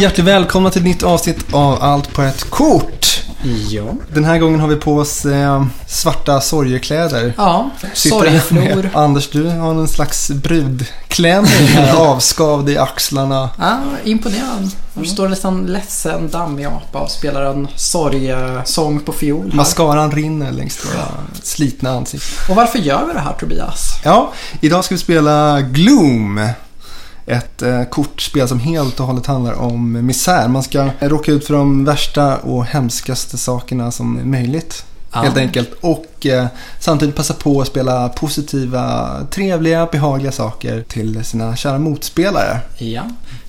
Hjärtligt välkomna till ett nytt avsnitt av Allt på ett kort. Ja. Den här gången har vi på oss eh, svarta sorgekläder. Ja, Sitter sorgflor. Anders, du har en slags brudklänning här, avskavd i axlarna. Ja, imponerad. Här står en liten ledsen dammig apa och spelar en sorgesång på fiol. här. Mascaran rinner längs våra slitna ansikten. Och varför gör vi det här Tobias? Ja, idag ska vi spela Gloom. Ett eh, kortspel som helt och hållet handlar om misär. Man ska råka ut för de värsta och hemskaste sakerna som möjligt. Ja. Helt enkelt. Och eh, samtidigt passa på att spela positiva, trevliga, behagliga saker till sina kära motspelare. Ja.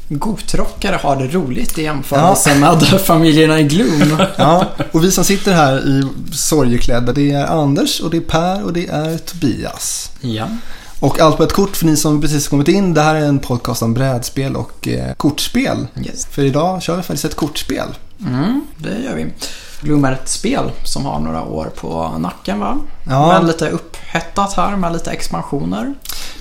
Gotrockare har det roligt i jämförelse med familjerna i Gloom. Ja, och vi som sitter här i sorgeklädda, det är Anders och det är Per och det är Tobias. Ja. Och allt på ett kort för ni som precis kommit in. Det här är en podcast om brädspel och eh, kortspel. Yes. För idag kör vi faktiskt ett kortspel. Mm, det gör vi. Gloom är ett spel som har några år på nacken va? Ja. Men lite upphettat här med lite expansioner.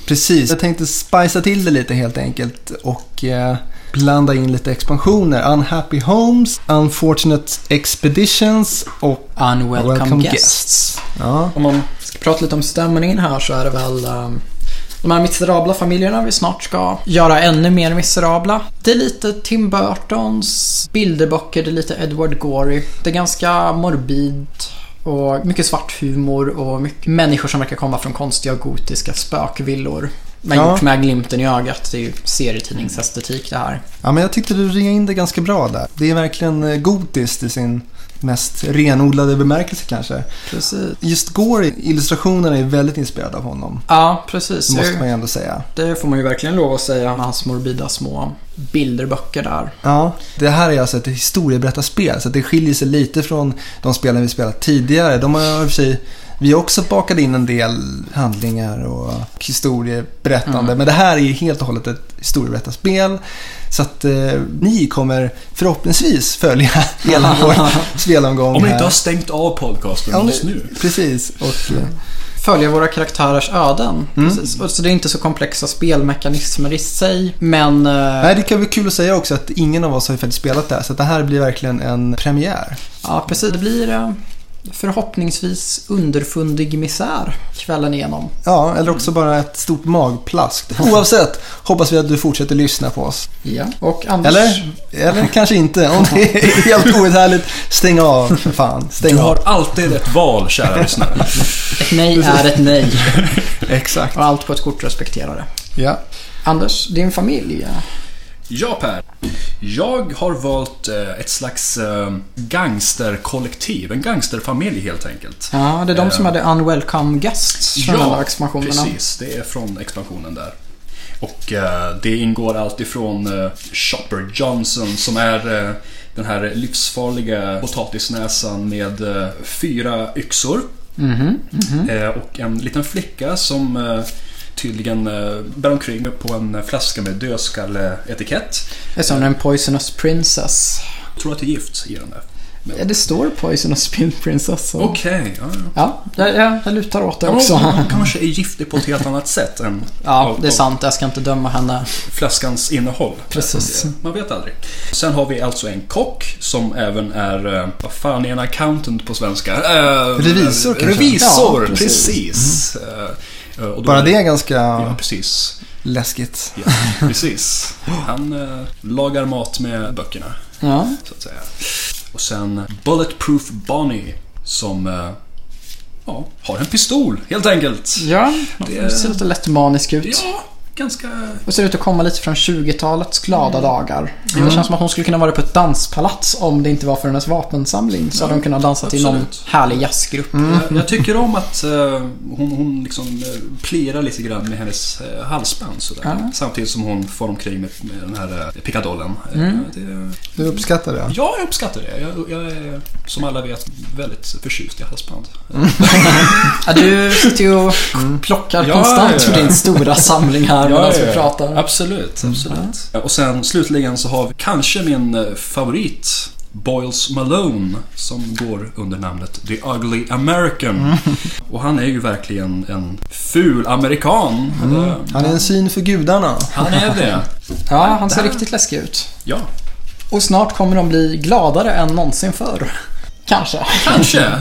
Precis. Jag tänkte spicea till det lite helt enkelt och eh, blanda in lite expansioner. Unhappy Homes, Unfortunate Expeditions och Unwelcome Welcome guests. Guests. Ja, Om man ska prata lite om stämningen här så är det väl um, de här miserabla familjerna vi snart ska göra ännu mer miserabla. Det är lite Tim Burtons bilderböcker, det är lite Edward Gorey. Det är ganska morbid och mycket svart humor och mycket människor som verkar komma från konstiga gotiska spökvillor. Men Ja. gjort med glimten i ögat. Det är ju serietidningsestetik det här. ja, men jag tyckte du ringade in det ganska bra där. Det är verkligen eh, gotiskt i sin mest renodlade bemärkelse kanske. Precis. Just Gore, illustrationerna är väldigt inspirerade av honom. Ja, precis. Det måste man ju ändå säga. Det får man ju verkligen lov att säga med hans morbida små bilderböcker där. Ja, det här är alltså ett historieberättarspel så det skiljer sig lite från de spelen vi spelat tidigare. De har i och för sig, vi har också bakat in en del handlingar och historieberättande. Mm. Men det här är helt och hållet ett historieberättarspel. Så att eh, ni kommer förhoppningsvis följa hela vår spelomgång Om ni inte har stängt av podcasten Ja, just nu. Precis. Och, eh, följa våra karaktärers öden. Mm. Så det är inte så komplexa spelmekanismer i sig. Men... eh, nej, det kan vara kul att säga också att ingen av oss har ju faktiskt spelat det här. Så att det här blir verkligen en premiär. Ja, precis. Det blir eh, förhoppningsvis underfundig misär kvällen igenom. Ja, eller också bara ett stort magplask. Oavsett hoppas vi att du fortsätter lyssna på oss. Ja. Och Anders... Eller? Eller kanske inte. Om det är helt outhärdligt, stäng av för fan. Stäng Du av. har alltid ett val, kära lyssnare. Ett nej är ett nej. Exakt. Och allt på ett kort respekterar det. Ja. Anders, din familj. Ja, Per. Jag har valt eh, ett slags eh, gangsterkollektiv. En gangsterfamilj helt enkelt. Ja, det är de Eh, som hade unwelcome guests från alla expansionerna. precis. Det är från expansionen där. Och eh, det ingår allt ifrån eh, Chopper Johnson som är eh, den här livsfarliga potatisnäsan med eh, fyra yxor. Mhm, mhm. Eh, och en liten flicka som eh, tydligen eh, bär omkring på en flaska med dödskalleetikett. Det är som en poisonous princess. Jag tror att det är gift i den där. Ja, det står poisonous princess. så- Okej, ja, ja. Ja, jag, lutar åt det Ja, också. Hon kanske är giftig på ett helt annat sätt än Ja, det är sant. Jag ska inte döma henne. flaskans innehåll. Precis. Det- Man vet aldrig. Sen har vi alltså en kock som även är, eh, vad fan är en accountant på svenska? Eh, Revisor kanske? Revisor, precis. precis. Eh, och då Bara är det är ganska Ja, precis. läskigt. Ja, precis. Han eh, lagar mat med böckerna, Ja, så att säga. Och sen Bulletproof Bonnie som eh, ja, har en pistol, helt enkelt. ja Det- det ser lite lätt manisk ut. Ja, ganska... Och ser ut att komma lite från 20-talets glada dagar. Mm. Det känns som att hon skulle kunna vara på ett danspalats om det inte var för hennes vapensamling. Så hade hon kunnat dansa till någon härlig jazzgrupp. Jag, jag tycker om att eh, hon, hon liksom uh, plirar lite grann med hennes uh, halsband sådär. Ja. Samtidigt som hon får omkring med, med den här uh, pickadollen. Eh, Mm. det, Du uppskattar det? ja, jag uppskattar det. Jag, jag är, som alla vet, väldigt förtjust i halsband. Ja, du sitter ju och plockar Ja, konstant ja, för ja. din stora samling här medan vi pratar. Absolut, absolut. Och sen slutligen så har vi kanske min eh, favorit Boyles Malone som går under namnet The Ugly American. Och han är ju verkligen en ful amerikan. Eh, Han är en syn för gudarna. Han är det. Ja, han ser Där. riktigt läskig ut. Ja. Och snart kommer de bli gladare än någonsin förr. Kanske. Kanske.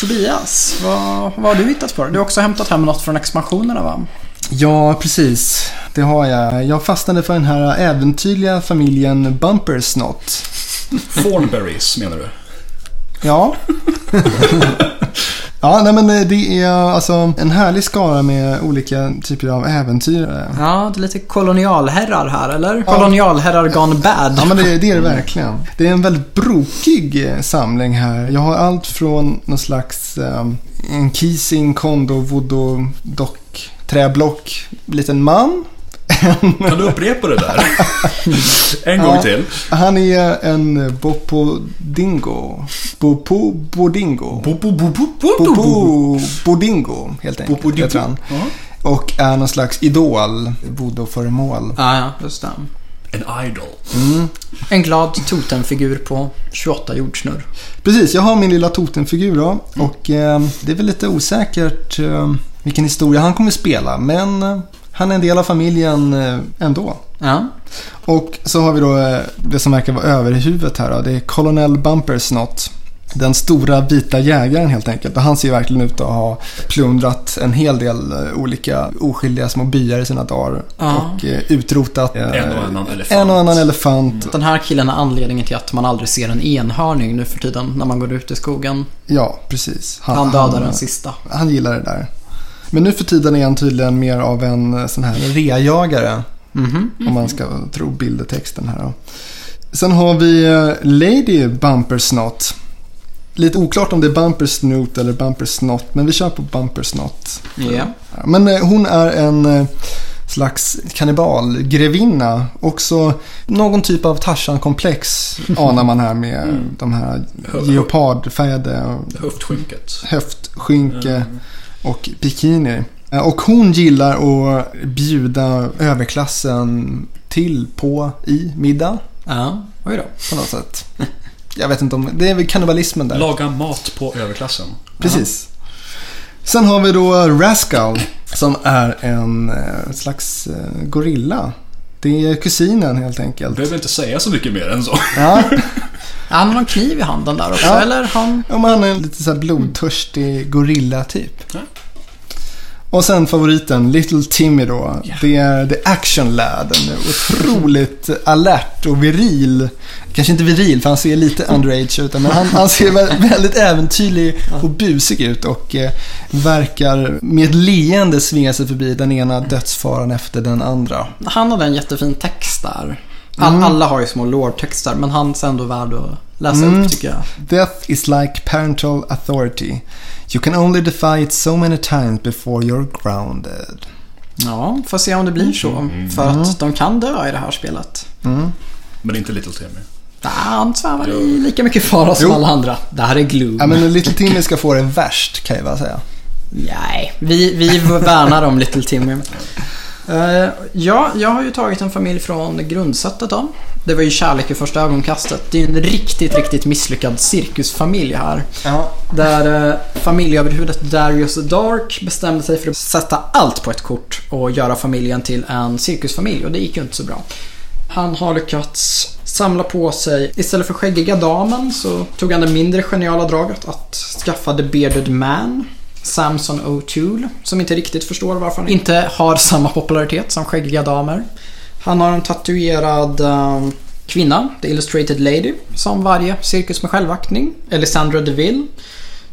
Tobias, vad, vad har du hittat på? Du har också hämtat hem något från expansionerna va? Ja, precis. Det har jag. Jag fastnade för den här äventyrliga familjen Bumpersnot. Thornberries menar du? Ja. ja, nej men det är alltså en härlig skara med olika typer av äventyrare. Ja, det är lite kolonialherrar här, eller? Kolonialherrar gone bad. Ja, men det, det är det verkligen. Det är en väldigt brokig eh, samling här. Jag har allt från någon slags um, en kissing, kondo, voodoo, dock, träblock, liten man. Kan du upprepa det där? En gång Ja. till. Han är en bopodingo. Bopobodingo. Bo, bo, bo, bo, bo, bo, bo. Bopobodingo, helt enkelt. Bopodingo. heter han. Och är någon slags idol, voodoo-föremål. Ja, ja, just det. En idol. Mm. En glad totemfigur på 28 jordsnurr. Precis, jag har min lilla totemfigur då. Och eh, det är väl lite osäkert eh, vilken historia han kommer spela. Men eh, han är en del av familjen eh, ändå. Ja. Och så har vi då eh, det som verkar vara överhuvudet här då. Det är Colonel Bumpersnot. Den stora vita jägaren helt enkelt. Och han ser verkligen ut att ha plundrat en hel del eh, olika oskyldiga små byar i sina dagar. Ja. Och utrotat En och annan elefant. en och annan elefant. Den här killen är anledningen till att man aldrig ser en enhörning nu för tiden när man går ut i skogen. Ja, precis. Han dödar den sista. Han gillar det där. Men nu för tiden är han tydligen mer av en eh, sån här reajagare. Mhm. Om man ska tro bildtexten här. Sen har vi eh, Lady Bumpersnot. Lite oklart om det är Bumpersnot eller Bumpersnot, men vi kör på Bumpersnot. Ja. Men eh, hon är en slags kannibalgrevinna. Också någon typ av Tarzan-komplex anar man här med de här geopardfärgade Höftskynket. höftskynke och bikini. Eh, Och hon gillar att bjuda överklassen till på i middag Ja, oj då. på något sätt. Jag vet inte om, det är väl kannibalismen där. Laga mat på överklassen. Precis. Sen har vi då Rascal som är en eh, slags eh, gorilla. Det är kusinen helt enkelt. Behöver inte säga så mycket mer än så. Ja, Han har någon kniv i handen där också, Ja. eller? Han... ja, men han är en lite så här blodtörstig gorilla typ. Ja. Och sen favoriten, Little Timmy då. Det är The Action Lad. Otroligt alert och viril. Kanske inte viril för han ser lite underage ut. Men han, han ser vä- väldigt äventyrlig och busig ut. Och eh, verkar med ett leende svinga sig förbi den ena dödsfaran efter den andra. han hade en jättefin text där. All, Mm. Alla har ju små lore-texter, men han är ändå värd att läsa Mm. upp tycker jag. Death is like parental authority. You can only defy it so many times before you're grounded. Ja, får se om det blir så. För att de kan dö i det här spelet. Mm. Men inte Little Timmy. Nej, han svävar i lika mycket fara som Jo. alla andra. Det här är Gloom. Ja, men Little Timmy ska få det värst kan jag bara säga. Nej, vi, vi värnar om Little Timmy. Eh, ja, jag har ju tagit en familj från grundsättet då. Det var ju kärlek i första ögonkastet. Det är ju en riktigt, riktigt misslyckad cirkusfamilj här. Ja. Där eh, familjeöverhuvudet Darius Dark bestämde sig för att sätta allt på ett kort och göra familjen till en cirkusfamilj och det gick ju inte så bra. Han har lyckats samla på sig, istället för skäggiga damen så tog han det mindre geniala draget att skaffa The Bearded Man. Samson O'Toole, som inte riktigt förstår varför han inte har samma popularitet som skäggiga damer. Han har en tatuerad eh, kvinna, The Illustrated Lady, som varje cirkus med självaktning. Elisandra DeVille.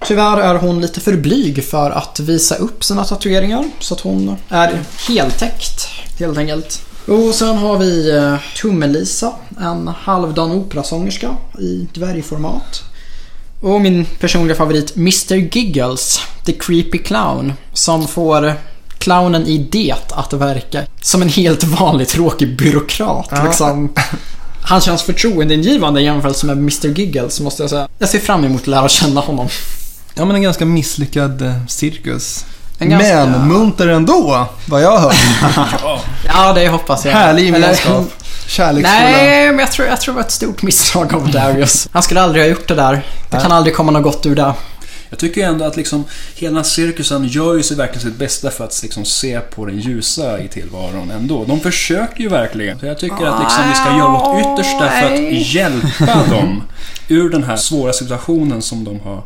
Tyvärr är hon lite för blyg för att visa upp sina tatueringar. Så att hon är heltäckt, helt enkelt. Och sen har vi eh, Tummelisa, en halvdan operasångerska i dvärgformat. Och min personliga favorit Mr Giggles, The Creepy Clown, som får clownen i det att verka som en helt vanlig tråkig byråkrat. Ja. Liksom. Han känns förtroendeingivande i jämförelse med Mr Giggles, måste jag säga. Jag ser fram emot att lära känna honom. Ja, men en ganska misslyckad eh, cirkus. Ganska- Men munter ändå, vad jag har hört. Ja, det hoppas jag. Härlig gemenskap. Kärleksfulla. Nej, men jag tror, jag tror det var ett stort misstag av Darius. Han skulle aldrig ha gjort det där. Det kan aldrig komma något gott ur det. Jag tycker ändå att liksom hela cirkusen gör ju sig verkligen sitt bästa för att liksom se på den ljusa i tillvaron ändå. De försöker ju verkligen. Så jag tycker att liksom vi ska göra vårt yttersta för att hjälpa dem ur den här svåra situationen som de har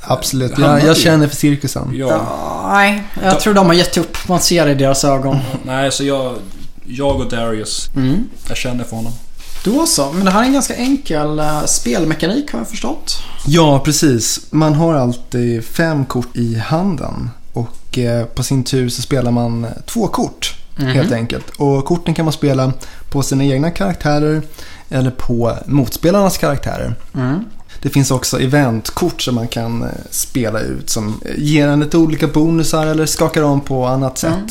Absolut, jag, jag känner för cirkusen. Ja, Nej, jag tror de har gett upp. Man ser det i deras ögon. nej, så jag, jag och Darius, Mm. jag känner för honom. Då så, men det här är en ganska enkel eh, spelmekanik har jag förstått. Ja, precis. Man har alltid fem kort i handen. Och eh, på sin tur så spelar man två kort. Helt enkelt. Och korten kan man spela på sina egna karaktärer eller på motspelarnas karaktärer. Mm. Det finns också eventkort som man kan eh, spela ut som ger en lite olika bonusar eller skakar om på annat sätt. Mm.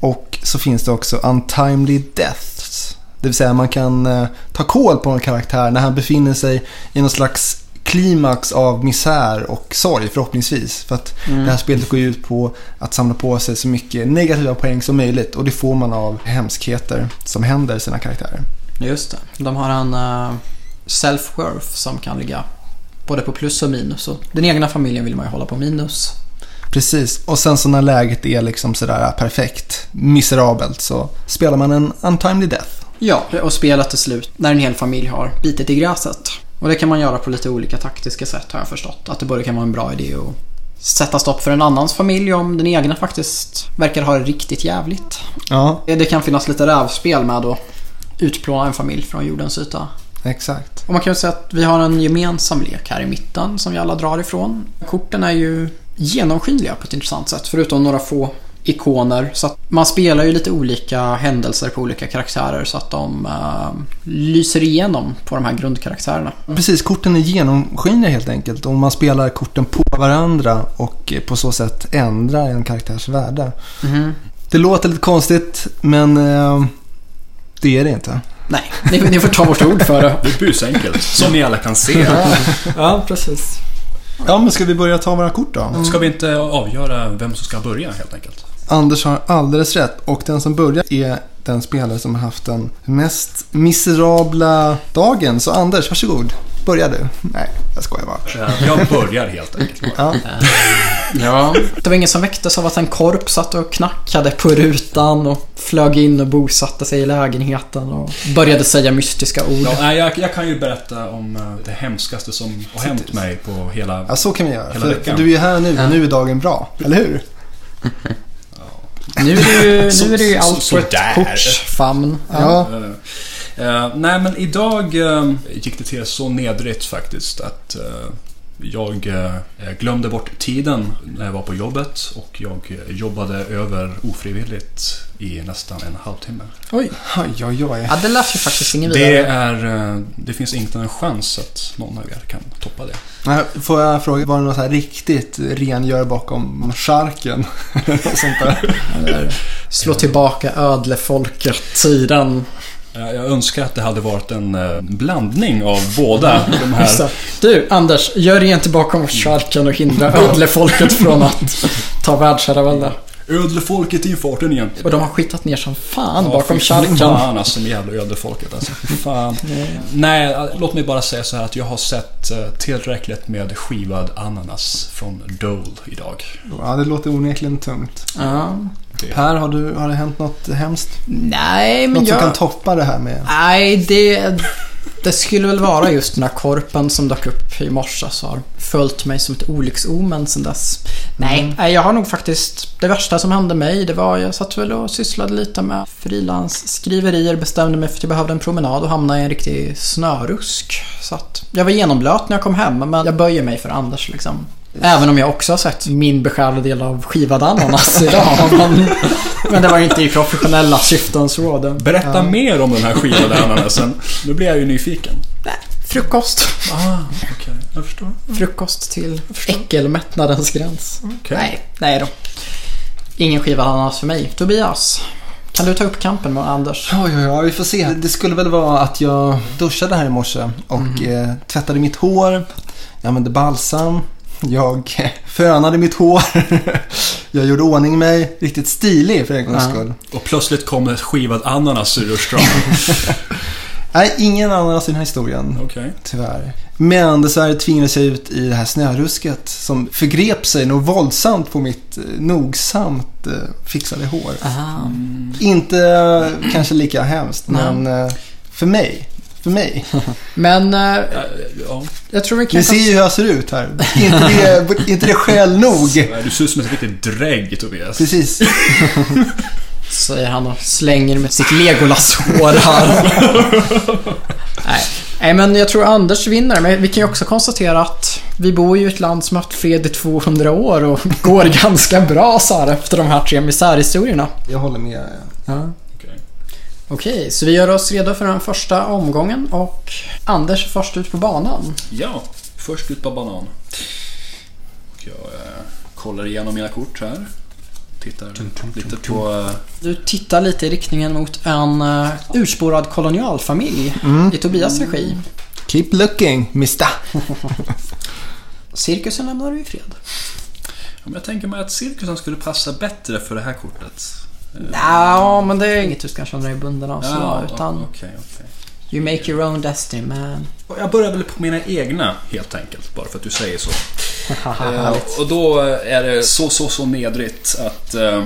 Och så finns det också untimely deaths. Det vill säga man kan eh, ta koll på en karaktär när han befinner sig i någon slags klimax av misär och sorg förhoppningsvis. För att Mm. det här spelet går ju ut på att samla på sig så mycket negativa poäng som möjligt. Och det får man av hemskheter som händer sina karaktärer. Just det. De har en eh, self-worth som kan ligga både på plus och minus. Och den egna familjen vill man ju hålla på minus. Precis, och sen så när läget är liksom sådär perfekt, miserabelt, så spelar man en untimely death. Ja, och spelet är slut när en hel familj har bitit i gräset. Och det kan man göra på lite olika taktiska sätt har jag förstått. Att det både kan vara en bra idé att sätta stopp för en annans familj om den egna faktiskt verkar ha det riktigt jävligt. Ja, Det kan finnas lite rävspel med att utplåna en familj från jordens yta. exakt. Och man kan ju säga att vi har en gemensam lek här i mitten som vi alla drar ifrån. Korten är ju genomskinliga på ett intressant sätt, förutom några få ikoner. Så att man spelar ju lite olika händelser på olika karaktärer så att de eh, lyser igenom på de här grundkaraktärerna. Precis, korten är genomskinliga helt enkelt. Och man spelar korten på varandra och på så sätt ändrar en karaktärs värde. Mhm. Det låter lite konstigt, men eh, det är det inte. Nej, ni, ni får ta vårt ord för det. Det är busenkelt, som ni alla kan se. Ja, precis. Ja, men ska vi börja ta våra kort då? Ska vi inte avgöra vem som ska börja helt enkelt? Anders har alldeles rätt och den som börjar är den spelare som har haft den mest miserabla dagen. Så Anders, varsågod. Börja du. Nej, jag skojar bara. Jag börjar helt enkelt. Ja. Ja. Det var ingen som väcktes av att en korp satt och knackade på rutan och flög in och bosatte sig i lägenheten och började säga mystiska ord. Ja, jag, jag kan ju berätta om eh, det hemskaste som har hänt mig på hela... ja, så kan vi göra. För, veckan. för du är här nu Ja. nu är dagen bra. Eller hur? Nu är det ju, Så- nu är det ju så- allt på ett korts famn. Ja. Eh, eh, nej, men idag eh, gick det till så nedrigt faktiskt att eh, jag eh, glömde bort tiden när jag var på jobbet och jag jobbade över ofrivilligt i nästan en halvtimme. Oj. Oj, oj, oj. Ja, det lät ju faktiskt ingen Det, vidare. är, eh, det finns inte en chans att någon av er kan toppa det. Får jag fråga, var det något så här riktigt rengör bakom charken? Sånt där. Eller Slå tillbaka ödlefolket-tiden. Eh, Jag önskar att det hade varit en eh, blandning av båda de här. Du, Anders, gör rent bakom charken och hindra ödlefolket från att ta världsherravälde. Ödlefolket är i farten igen. Och de har skitat ner som fan Ja, bakom charken. Fan alltså, jävla ödlefolket alltså. Fan. Nej, eh, låt mig bara säga så här att jag har sett eh, tillräckligt med skivad ananas från Dole idag. Ja, det låter onekligen tungt. Ja. Det, Per, har, du, har det hänt något hemskt? Nej, men Något som kan jag... toppa det här med... Nej, det... Det skulle väl vara just den här korpen som dök upp i morse så har följt mig som ett olycksomen sen dess. Nej, nej, jag har nog faktiskt... Det värsta som hände mig, det var jag satt väl och sysslade lite med frilansskriverier, bestämde mig för att jag behövde en promenad och hamnade i en riktig snörusk. Så att jag var genomblöt när jag kom hem, men jag böjer mig för Anders liksom. Även om jag också har sett min beskärda del av skivad ananas idag. Men, men det var ju inte i professionella syften så. Det, berätta mer om den här skivade ananasen. Nu blir jag ju nyfiken. frukost. Ah, okej. Jag förstår. Frukost till äckelmättnadens gräns. Okej. Nej, nej då. Ingen skivad ananas för mig. Tobias, kan du ta upp kampen med Anders? Oj, oj, oj, vi får se. Det skulle väl vara att jag duschade här i morse och eh, tvättade mitt hår. Jag använde balsam. Jag fönade mitt hår. jag gjorde ordning mig riktigt stilig för en gångs Ja. skull. Och plötsligt kommer ett skivad ananas ur. Nej, ingen ananas i den här historien. Okej. Tyvärr. Men dessvärre tvingades jag ut i det här snörusket som förgrep sig något våldsamt på mitt eh, nogsamt eh, fixade hår. Aha. Inte eh, kanske lika hemskt, men för mig. För mig. Men eh, Ja, ja. jag tror vi kan... Ni ser ju hur jag ser ut här. Inte det, inte det skäl nog. Du ser ut som ett riktigt drägg, Tobias. Precis. Säger han och slänger med sitt Legolas-hår här. Nej. Nej, men jag tror Anders vinner. Men vi kan ju också konstatera att vi bor ju i ett land som har haft fred i 200 år och går ganska bra så här efter de här tre misärhistorierna. Jag håller med. Ja. Okej. Så vi gör oss redo för den första omgången och Anders är först ut på banan. Ja, först ut på banan. Och jag eh, kollar igenom mina kort här. Tittar lite på... Eh, Du tittar lite i riktningen mot en uh, urspårad kolonialfamilj i Tobias regi. Keep looking, mister. Cirkusen lämnar du i fred. ja, men jag tänker mig att cirkusen skulle passa bättre för det här kortet. Ja, men det är inget du ska känna dig bunden av så, ja, utan Okej, okej. you make your own destiny man. Och Jag börjar väl på mina egna helt enkelt, bara för att du säger så. Härligt. och då är det så, så, så nedrigt att eh,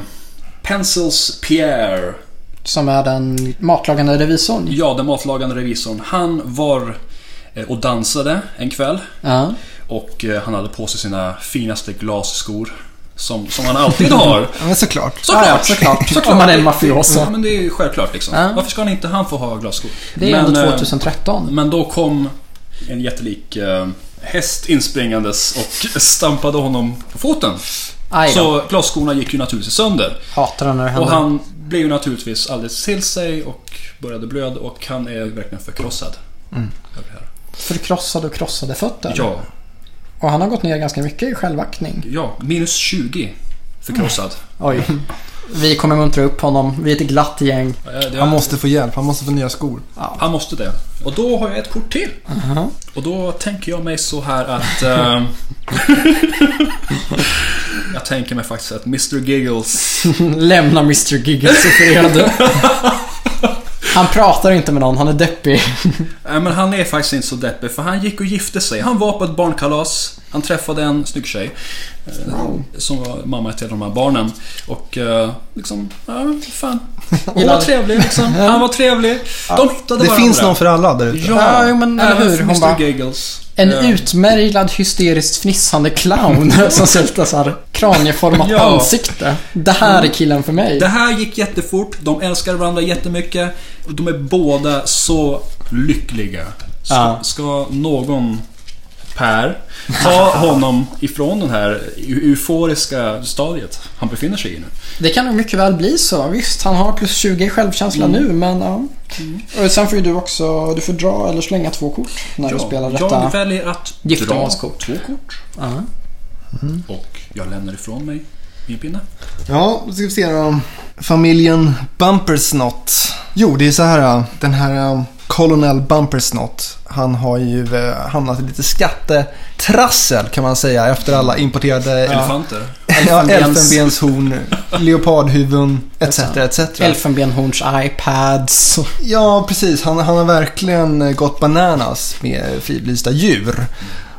Pencils Pierre, Som är den matlagande revisorn. ja den matlagande revisorn, han var eh, och dansade en kväll. Ja. Och eh, han hade på sig sina finaste glasskor. Som, som han alltid har. Ja, men såklart. Såklart! Ja, såklart. Om man är en mafioso. Ja, men det är ju självklart liksom. Ja. Varför ska han inte han få ha glasskor? Det är men, ändå eh, 2013. Men då kom en jättelik eh, häst inspringandes och stampade honom på foten. Så glasskorna gick ju naturligtvis sönder. Hatar den när det Och händer. han blev ju naturligtvis alldeles till sig och började blöda och han är verkligen förkrossad. Mm. Förkrossade och krossade fötter. Ja, Och han har gått ner ganska mycket i självaktning. ja, minus 20 förkrossad. Oj. Vi kommer muntra upp honom. Vi är ett glatt gäng. Han måste få hjälp, han måste få nya skor. Han måste det. Och då har jag ett kort till. Aha. Och då tänker jag mig så här att... eh, jag tänker mig faktiskt att Mr Giggles... Lämna Mr Giggles i fred. Han pratar inte med någon, han är deppig. Nej men han är faktiskt inte så deppig för han gick och gifte sig. Han var på ett barnkalas. Han träffade en snygg tjej. eh, Som var mamma till de här barnen. Och eh, liksom, ja fan. Hon var trevlig liksom. Han var trevlig. De hittade Det varandra. finns någon för alla där ute. Ja, Ja, men eller även hur? Hon Mr bara- Giggles. En Eh, utmärglad hysteriskt fnissande clown som ser så här kranieformat Ja. ansikte. Det här är killen för mig. Det här gick jättefort. De älskar varandra jättemycket. Och De är båda så lyckliga. Ska, Ja. ska någon Per ta honom ifrån den här euforiska stadiet han befinner sig i nu? Det kan nog mycket väl bli så. Visst, han har plus 20 i självkänsla Mm. nu, men ja. Och sen får ju du också, du får dra eller slänga två kort när du spelar detta. Jag väljer att dra giftermålskort. två kort. Ja. Och jag lämnar ifrån mig min pinne. Ja, då ska vi se då. Familjen Bumpersnott. Jo, det är så här. Den här Colonel Bumpersnott. Han har ju eh, hamnat i lite skattetrassel kan man säga efter alla importerade Elefanter. ja, Elfenbens- elfenbenshorn, leopardhuvuden etc. etc. Elfenbenhorns iPads. Ja, precis. Han, han har verkligen gått bananas med fridlysta djur.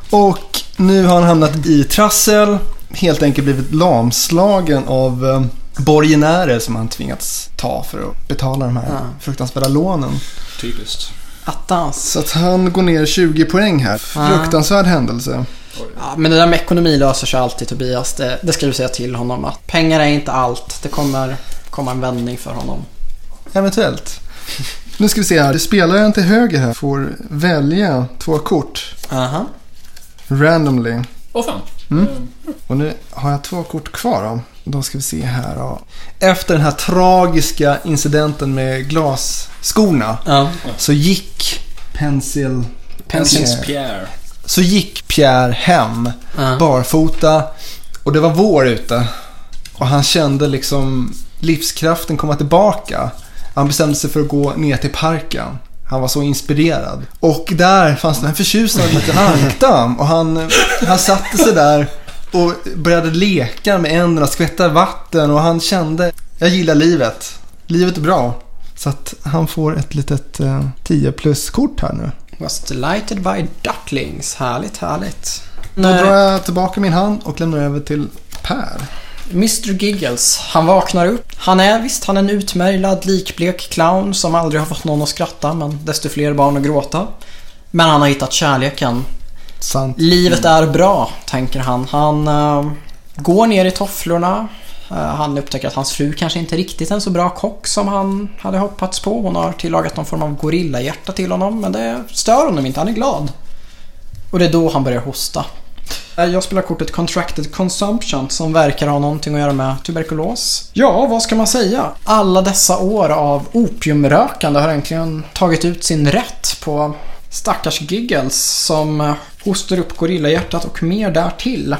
Och nu har han hamnat i trassel. Helt enkelt blivit lamslagen av eh, borgenärer som han tvingats ta för att betala de här Ja. fruktansvärda lånen. Typiskt. Attans. Så att han går ner 20 poäng här. Ja. Fruktansvärd händelse. Ja, men det där med ekonomi löser sig alltid Tobias. Det, det ska du säga till honom att pengar är inte allt. Det kommer komma en vändning för honom. Eventuellt. Nu ska vi se här. Spelaren till höger här får välja två kort. Aha. Randomly. Åh fan. Mm. Eh, Och nu har jag två kort kvar då. Då ska vi se här då. Efter den här tragiska incidenten med glasskorna Ja. så gick Pencil... Pencils Pierre. Så gick Pierre hem Ja. barfota och det var vår ute. Och han kände liksom livskraften komma tillbaka. Han bestämde sig för att gå ner till parken. Han var så inspirerad. Och där fanns det en förtjusande liten ankdamm. Och han, han satte sig där och började leka med änderna, skvätta vatten. Och han kände, jag gillar livet. Livet är bra. Så att han får ett litet eh, 10 plus kort här nu. Was delighted by ducklings. Härligt, härligt. Då drar jag tillbaka min hand och lämnar över till Per. Mr Giggles, han vaknar upp. Han är visst, han är en utmärglad, likblek clown som aldrig har fått någon att skratta, men desto fler barn att gråta. Men han har hittat kärleken. Sant. Livet är bra, tänker han. Han eh, går ner i tofflorna. Eh, han upptäcker att hans fru kanske inte riktigt är en så bra kock som han hade hoppats på. Hon har tillagat någon form av gorillahjärta till honom, men det stör honom inte. Han är glad. Och det är då han börjar hosta. Eh, Jag spelar kortet Contracted Consumption som verkar ha någonting att göra med tuberkulos. Ja, vad ska man säga? Alla dessa år av opiumrökande har äntligen tagit ut sin rätt på stackars Giggles som eh, hostar upp gorillahjärtat och mer därtill.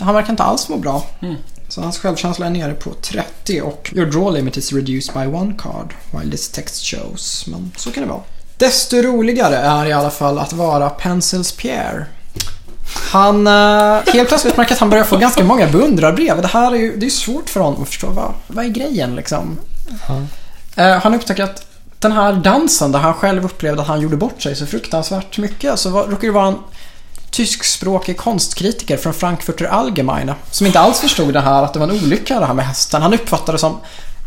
Han verkar inte alls må bra. Så hans självkänsla är nere på 30 och your draw limit is reduced by one card while this text shows. Men så kan det vara. Desto roligare är i alla fall att vara Pencils Pierre. Han, eh, helt plötsligt märker att han börjar få ganska många beundrarbrev. Det här är ju det är svårt för honom att förstå. Vad, vad är grejen liksom? Eh, han upptäcker att den här dansen där han själv upplevde att han gjorde bort sig så fruktansvärt mycket alltså, så var, råkar det vara en tyskspråkig konstkritiker från Frankfurter Allgemeine som inte alls förstod det här att det var en olycka det här med hästen. Han uppfattade det som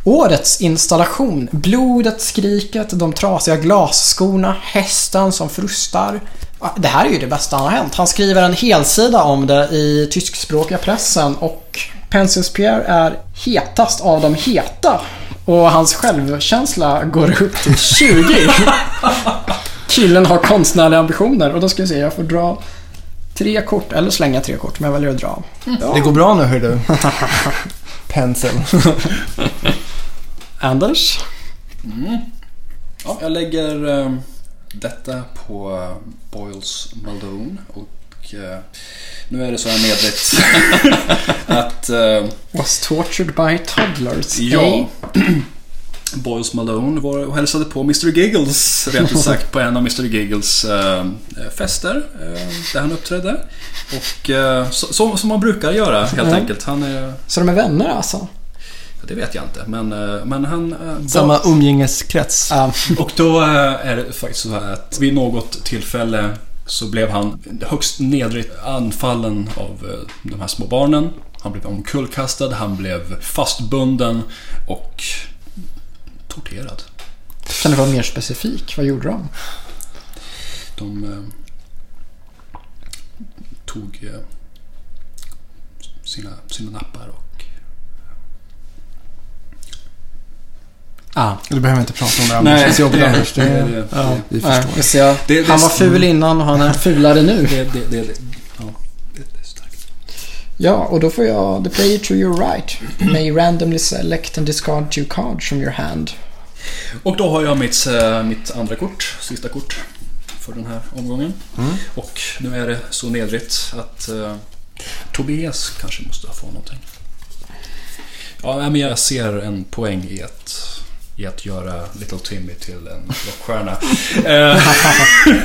årets installation. Blodet, skriket, de trasiga glasskorna, hästen som frustar. Det här är ju det bästa han har hänt. Han skriver en helsida om det i tyskspråkiga pressen och Pencils Pierre är hetast av de heta. Och hans självkänsla går upp till 20. Killen har konstnärliga ambitioner och då ska vi se, jag får dra tre kort, eller slänga tre kort, men jag väljer att dra. Det går bra nu hör du. Pencil. Anders? Ja, jag lägger eh, detta på eh, Boyles Malone och eh, nu är det så här medvetet att eh, Was tortured by toddlers. ja, Hey. Boyles Malone var och hälsade på Mr Giggles rent ut sagt på en av Mr Giggles eh, fester eh, där han uppträdde. Och eh, så, så, som man brukar göra helt Ja. enkelt. Han är, Så de är vänner alltså? det vet jag inte men, eh, men han eh, Samma umgängeskrets. Ja. Och då eh, är det faktiskt så här att vid något tillfälle så blev han högst nedrigt anfallen av eh, de här små barnen. Han blev omkullkastad, han blev fastbunden och torterad. Kan du vara mer specifik? Vad gjorde de? De eh, tog eh, sina, sina nappar och Ah. Du behöver inte prata om det Anders. Det så jobbigt Anders. Det, det, Ja. vi Nej, förstår. ser. Det- det- Han var ful innan och han är fulare nu. det, det, det, det, ja, det, det. Ja, och då får jag... The player to your right may randomly select and discard two cards from your hand. Och då har jag mitt, eh, mitt andra kort, sista kort för den här omgången. Och nu är det så nedrigt att eh, Tobias kanske måste få någonting. Ja, nej, men jag ser en poäng i att, i att göra Little Timmy till en rockstjärna. Eh,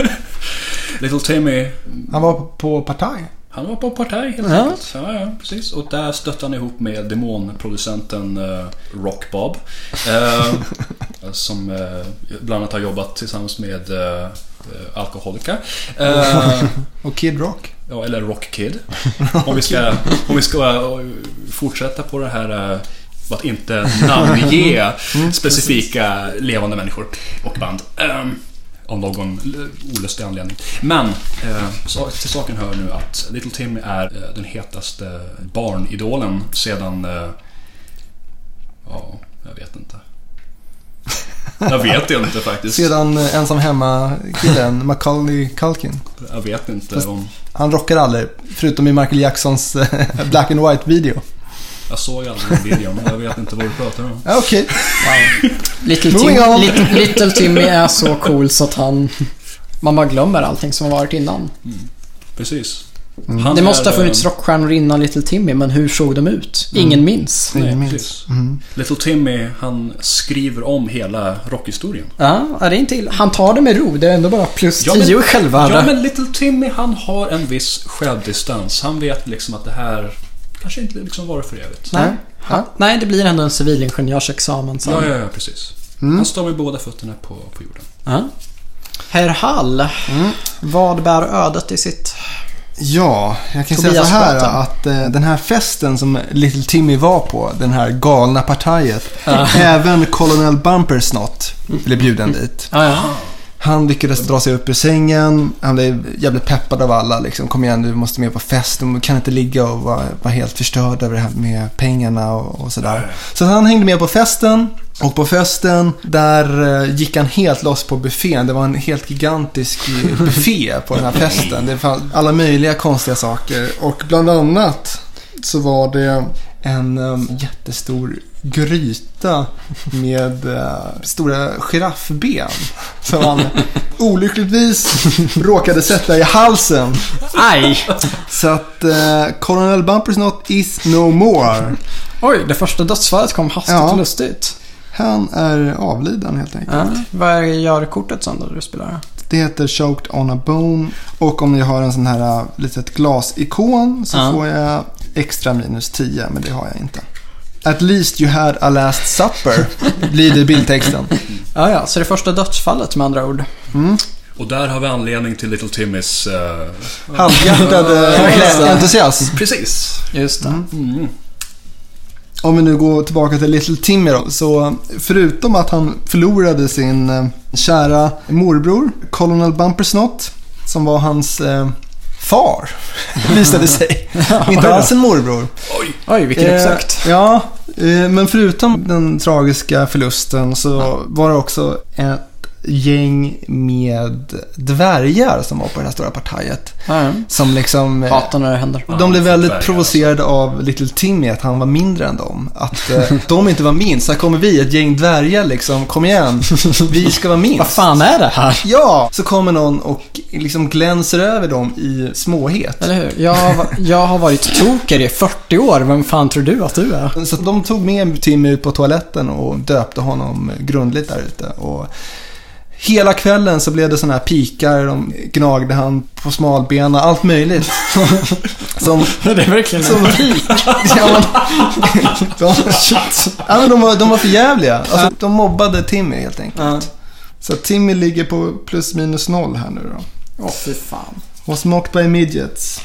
Little Timmy, Han var på partaj. han var på partaj helt Ja. enkelt. Ja, ja, precis. Och där stötte han ihop med demonproducenten uh, Rock Bob. Eh, som eh, bland annat har jobbat tillsammans med uh, Alkoholika. Eh, Och Kid Rock. ja, eller Rock Kid. Om vi ska, om vi ska fortsätta på det här eh, att inte namnge specifika levande människor och band. Ehm, av någon olustig anledning. Men eh, till saken hör nu att Little Timmy är eh, den hetaste barnidolen sedan... Eh, ja, jag vet inte. Jag vet inte faktiskt. Sedan eh, ensam hemma-killen Macaulay Culkin. Jag vet inte Fast- om... Han rockar aldrig, förutom i Michael Jacksons eh, Black and White-video. Jag såg aldrig den videon. Jag vet inte vad du pratar om. Ja, Okej. Little, Moving Tim, on. Little, Little Timmy är så cool så att han... Man bara glömmer allting som har varit innan. Precis. Mm. Han Det måste är, ha funnits rockstjärnor innan Little Timmy, men hur såg de ut? Ingen minns. Nej, Ingen minns. Mm. Little Timmy, han skriver om hela rockhistorien. Ja, är det inte illa? Han tar det med ro. Det är ändå bara plus Ja, men- 10 i självvärde. Ja, men Little Timmy, han har en viss självdistans. Han vet liksom att det här kanske inte liksom varit för evigt. Nej. Ja. Nej, det blir ändå en civilingenjörsexamen sen. Ja, ja, ja, precis. Mm. Han står med båda fötterna på, på jorden. Ja. Herr Hall, vad bär ödet i sitt... Ja, jag kan säga Tobias så här Sköten. att eh, den här festen som Little Timmy var på, den här galna partiet, även Colonel Bumpersnott blev bjuden dit. Ja, ja. Han lyckades dra sig upp ur sängen, han blev jävligt peppad av alla liksom. Kom igen, du måste med på fest, du kan inte ligga och vara, vara helt förstörd över det här med pengarna och, och sådär. Så han hängde med på festen. Och på festen, där eh, gick han helt loss på buffén. Det var en helt gigantisk eh, buffé på den här festen. Det fanns alla möjliga konstiga saker. Och bland annat så var det en um, jättestor gryta med uh, stora giraffben. Som han olyckligtvis råkade sätta i halsen. Aj! Så att uh, Colonel Bumpersnott is no more. Oj, det första dödsfallet kom hastigt Ja. och lustigt. Han är avliden helt enkelt. Ja. Vad gör kortet sen då du spelar? Det heter Choked on a Bone. Och om jag har en sån här uh, litet glasikon så Ja. får jag extra minus 10, men det har jag inte. At least you had a last supper, blir det bildtexten. Ja, ja, så det första dödsfallet med andra ord. Och där har vi anledning till Little Timmys... eh, Halvhjärtad uh, entusiasm. precis. Just det. Mm. Om vi nu går tillbaka till Little Timmy då. Så förutom att han förlorade sin eh, kära morbror, Colonel Bumpersnott, som var hans eh, far, visade sig. Inte alls en morbror. Oj! Oj, vilken uppsökt. Eh, ja, eh, men förutom den tragiska förlusten så var det också ett gäng med dvärgar som var på det här stora partiet. Ja. Som liksom... eh, Hatar när det händer. De blev väldigt dvärgar, provocerade av Little Timmy att han var mindre än dem. Att eh, de inte var minst. Så här kommer vi, ett gäng dvärgar liksom. Kom igen, vi ska vara minst. Vad fan är det här? Ja! Så kommer någon och liksom glänser över dem i småhet. Eller hur? Jag, har jag har varit toker i 40 år. Vem fan tror du att du är? Så de tog med Timmy ut på toaletten och döpte honom grundligt där ute. Och hela kvällen så blev det sådana här pikar, de gnagde han på smalbena, allt möjligt. Som, Det är verkligen som pik. Ja, men, de, ja, men de, var, de var för jävliga. Alltså, de mobbade Timmy helt enkelt. Ja. Så Timmy ligger på plus minus noll här nu då. Åh, fy fan. Was mocked by midgets.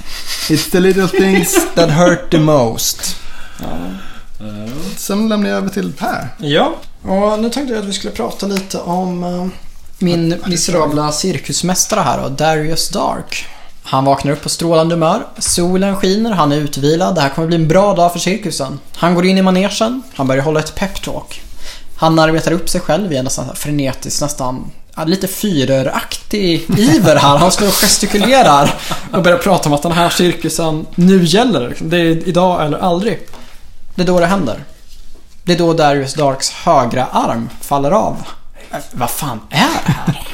It's the little things that hurt the most. Sen lämnar jag över till Per. Ja, och nu tänkte jag att vi skulle prata lite om eh, min miserabla cirkusmästare här då, Darius Dark. Han vaknar upp på strålande humör, solen skiner, han är utvilad, det här kommer bli en bra dag för cirkusen. Han går in i manegen, han börjar hålla ett peptalk. Han arbetar upp sig själv i en nästan frenetisk, nästan lite fyreraktig iver här. Han står och gestikulerar och börjar prata om att den här cirkusen nu gäller. Det är idag eller aldrig. Det är då det händer. Det är då Darius Darks högra arm faller av. Äh, vad fan är det här?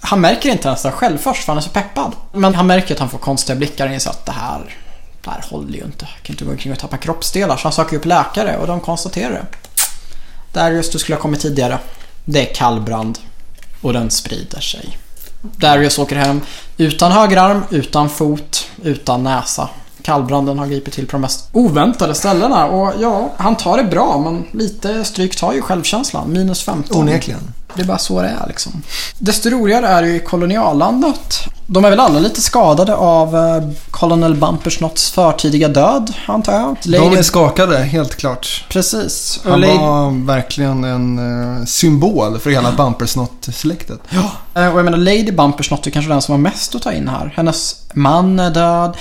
Han märker inte ens det själv först för han är så peppad. Men han märker att han får konstiga blickar och inser att det här, det här håller ju inte. Jag kan inte gå omkring och tappa kroppsdelar. Så han söker upp läkare och de konstaterar det. Darius, du skulle ha kommit tidigare. Det är kallbrand. Och den sprider sig. Darius åker hem utan högerarm, utan fot, utan näsa. Kallbranden har gripit till på de mest oväntade ställena och ja, han tar det bra men lite stryk tar ju självkänslan. Minus 15. Onekligen. Det är bara så det är liksom. Desto roligare är det ju i koloniallandet. De är väl alla lite skadade av eh, Colonel Bumpersnotts förtidiga död, antar jag. De Lady... är skakade, helt klart. Precis. Han Lady... var verkligen en eh, symbol för hela Bumpersnott-släktet. Ja, eh, och jag menar Lady Bumpersnott är kanske den som har mest att ta in här. Hennes man är död.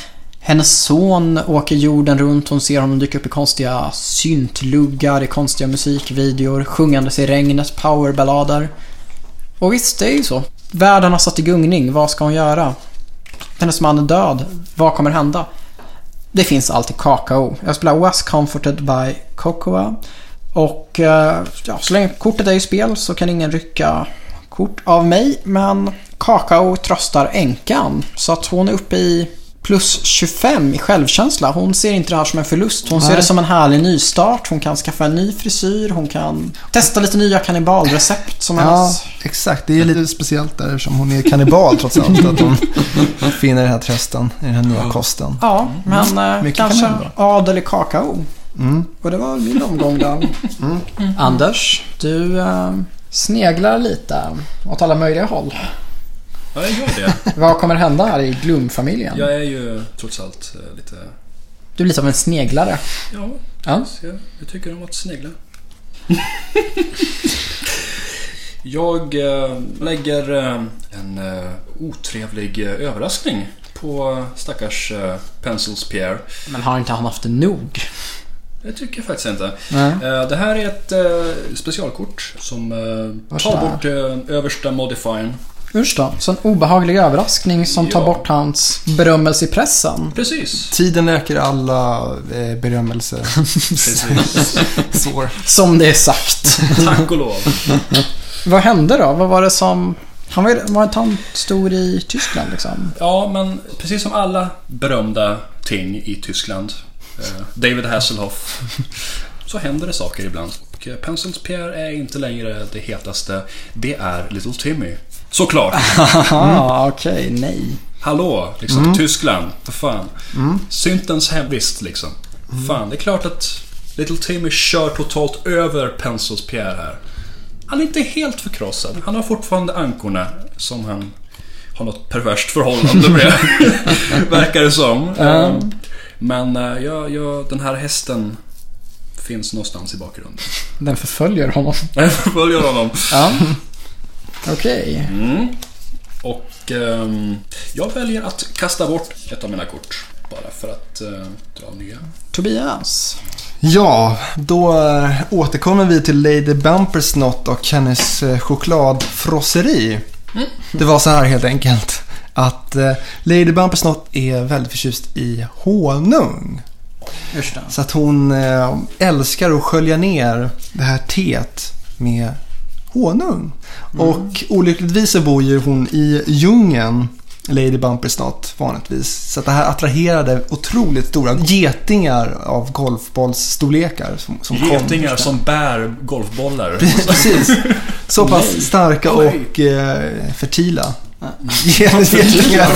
Hennes son åker jorden runt. Hon ser honom dyka upp i konstiga syntluggar, i konstiga musikvideor, sjungandes i regnet, powerballader. Och visst, det är ju så. Världen har satt i gungning. Vad ska hon göra? Hennes man är död. Vad kommer hända? Det finns alltid kakao. Jag spelar Was Comforted by Cocoa. Och eh, ja, så länge kortet är i spel så kan ingen rycka kort av mig. Men Kakao tröstar änkan. Så att hon är uppe i plus 25 i självkänsla. Hon ser inte det här som en förlust. Hon ser Nej. det som en härlig nystart. Hon kan skaffa en ny frisyr. Hon kan testa lite nya kannibalrecept som Ja, hennes... exakt. Det är lite speciellt där eftersom hon är kannibal trots allt. Att hon finner den här trösten i den här nya kosten. Ja, men eh, Mycket kan kanske adel i kakao. Mm. Och det var min omgång där. Anders, du eh, sneglar lite åt alla möjliga håll. Ja, jag gör det. Vad kommer hända här i Gloom-familjen? Jag är ju trots allt eh, lite... Du är lite som en sneglare. Ja, Ja. jag, jag tycker om att snegla. jag eh, lägger eh, en otrevlig överraskning på stackars Pencils Pierre. Men har inte han haft det nog? Det tycker jag faktiskt inte. Nej. Det här är ett specialkort som tar bort översta modifiern. Usch då. Så en obehaglig överraskning som tar Ja. bort hans berömmelse i pressen. Precis. Tiden läker alla eh, berömmelse. Precis. Sår. Som det är sagt. Tack och lov. Vad hände då? Vad var det som... Han var, var inte han stor i Tyskland liksom? Ja, men precis som alla berömda ting i Tyskland, eh, David Hasselhoff, så händer det saker ibland. Och eh, Pencils Pierre är inte längre det hetaste. Det är Little Timmy. Såklart! Aha, okej, nej. Hallå, liksom. Tyskland. För fan. Syntens hemvist, liksom. Fan, det är klart att Little Timmy kör totalt över Pencils Pierre här. Han är inte helt förkrossad. Han har fortfarande ankorna som han har något perverst förhållande med. Verkar det som. Mm. Men eh, ja, ja, den här hästen finns någonstans i bakgrunden. Den förföljer honom. Jag följer honom. Ja. Okej. Mm. Och ehm, jag väljer att kasta bort ett av mina kort. Bara för att eh, dra nya. Tobias. Ja, då eh, återkommer vi till Lady Bumpersnot och hennes eh, chokladfrosseri. Det var så här helt enkelt. Att Lady Bumpersnot är väldigt förtjust i honung. Så att hon älskar att skölja ner det här teet med honung. Och olyckligtvis så bor ju hon i djungeln, Lady Bumpersnot vanligtvis. Så det här attraherade otroligt stora getingar av golfbollsstorlekar. Som, som kom. Getingar som bär golfbollar. Precis. Så pass Nej. starka och eh, fertila. Getingar.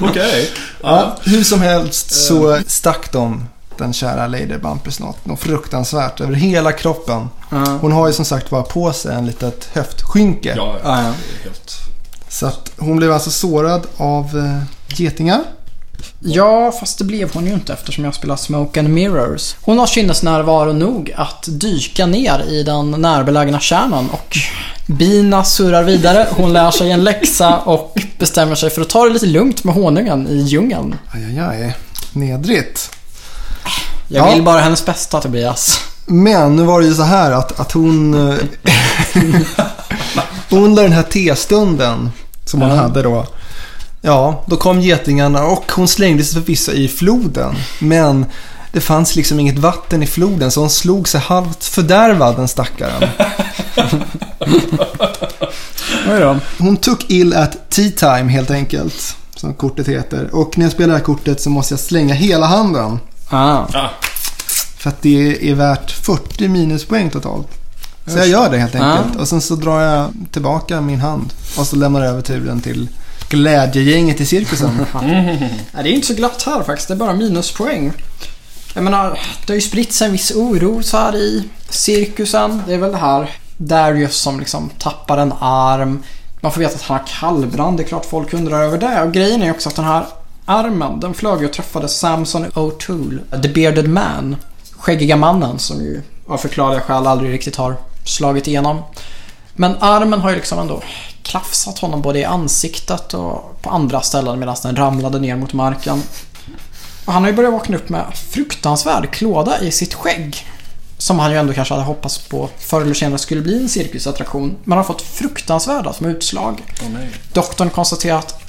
Okej. Ja, hur som helst så stack de den kära Lady Bumpersnot något fruktansvärt över hela kroppen. Ja. Hon har ju som sagt bara på sig en litet höftskynke. Ja, Ja. Så att hon blev alltså sårad av eh, getingar. Ja, fast det blev hon ju inte eftersom jag spelar Smoke and Mirrors. Hon har sinnesnärvaro nog att dyka ner i den närbelägna kärnan och bina surrar vidare. Hon lär sig en läxa och bestämmer sig för att ta det lite lugnt med honungen i djungeln. Aj, aj, aj. Nedrigt. Jag Ja. vill bara hennes bästa Tobias. Men nu var det ju så här att, att hon... under den här testunden som hon Ja. hade då. Ja, då kom getingarna och hon slängde sig förvisso i floden. Men det fanns liksom inget vatten i floden så hon slog sig halvt fördärvad den stackaren. Hon took ill at tea time helt enkelt. Som kortet heter. Och när jag spelar det här kortet så måste jag slänga hela handen. Ah. Ah, För att det är värt 40 minuspoäng totalt. Så jag gör det helt enkelt. Och sen så drar jag tillbaka min hand. Och så lämnar jag över turen till glädjegänget i cirkusen. Det är inte så glatt här faktiskt. Det är bara minuspoäng. Jag menar, det har ju spritt sig en viss oro så här i cirkusen. Det är väl det här Darius som liksom tappar en arm. Man får veta att han har kallbrand. Det är klart folk undrar över det. Och grejen är också att den här armen, den flög och träffade Samson O'Toole. The Bearded Man. Skäggiga mannen som ju av förklarliga skäl aldrig riktigt har slagit igenom. Men armen har ju liksom ändå klafsat honom både i ansiktet och på andra ställen medan den ramlade ner mot marken. Och han har ju börjat vakna upp med fruktansvärd klåda i sitt skägg. Som han ju ändå kanske hade hoppats på förr eller senare skulle bli en cirkusattraktion. Men han har fått fruktansvärda som utslag. nej. Doktorn konstaterar att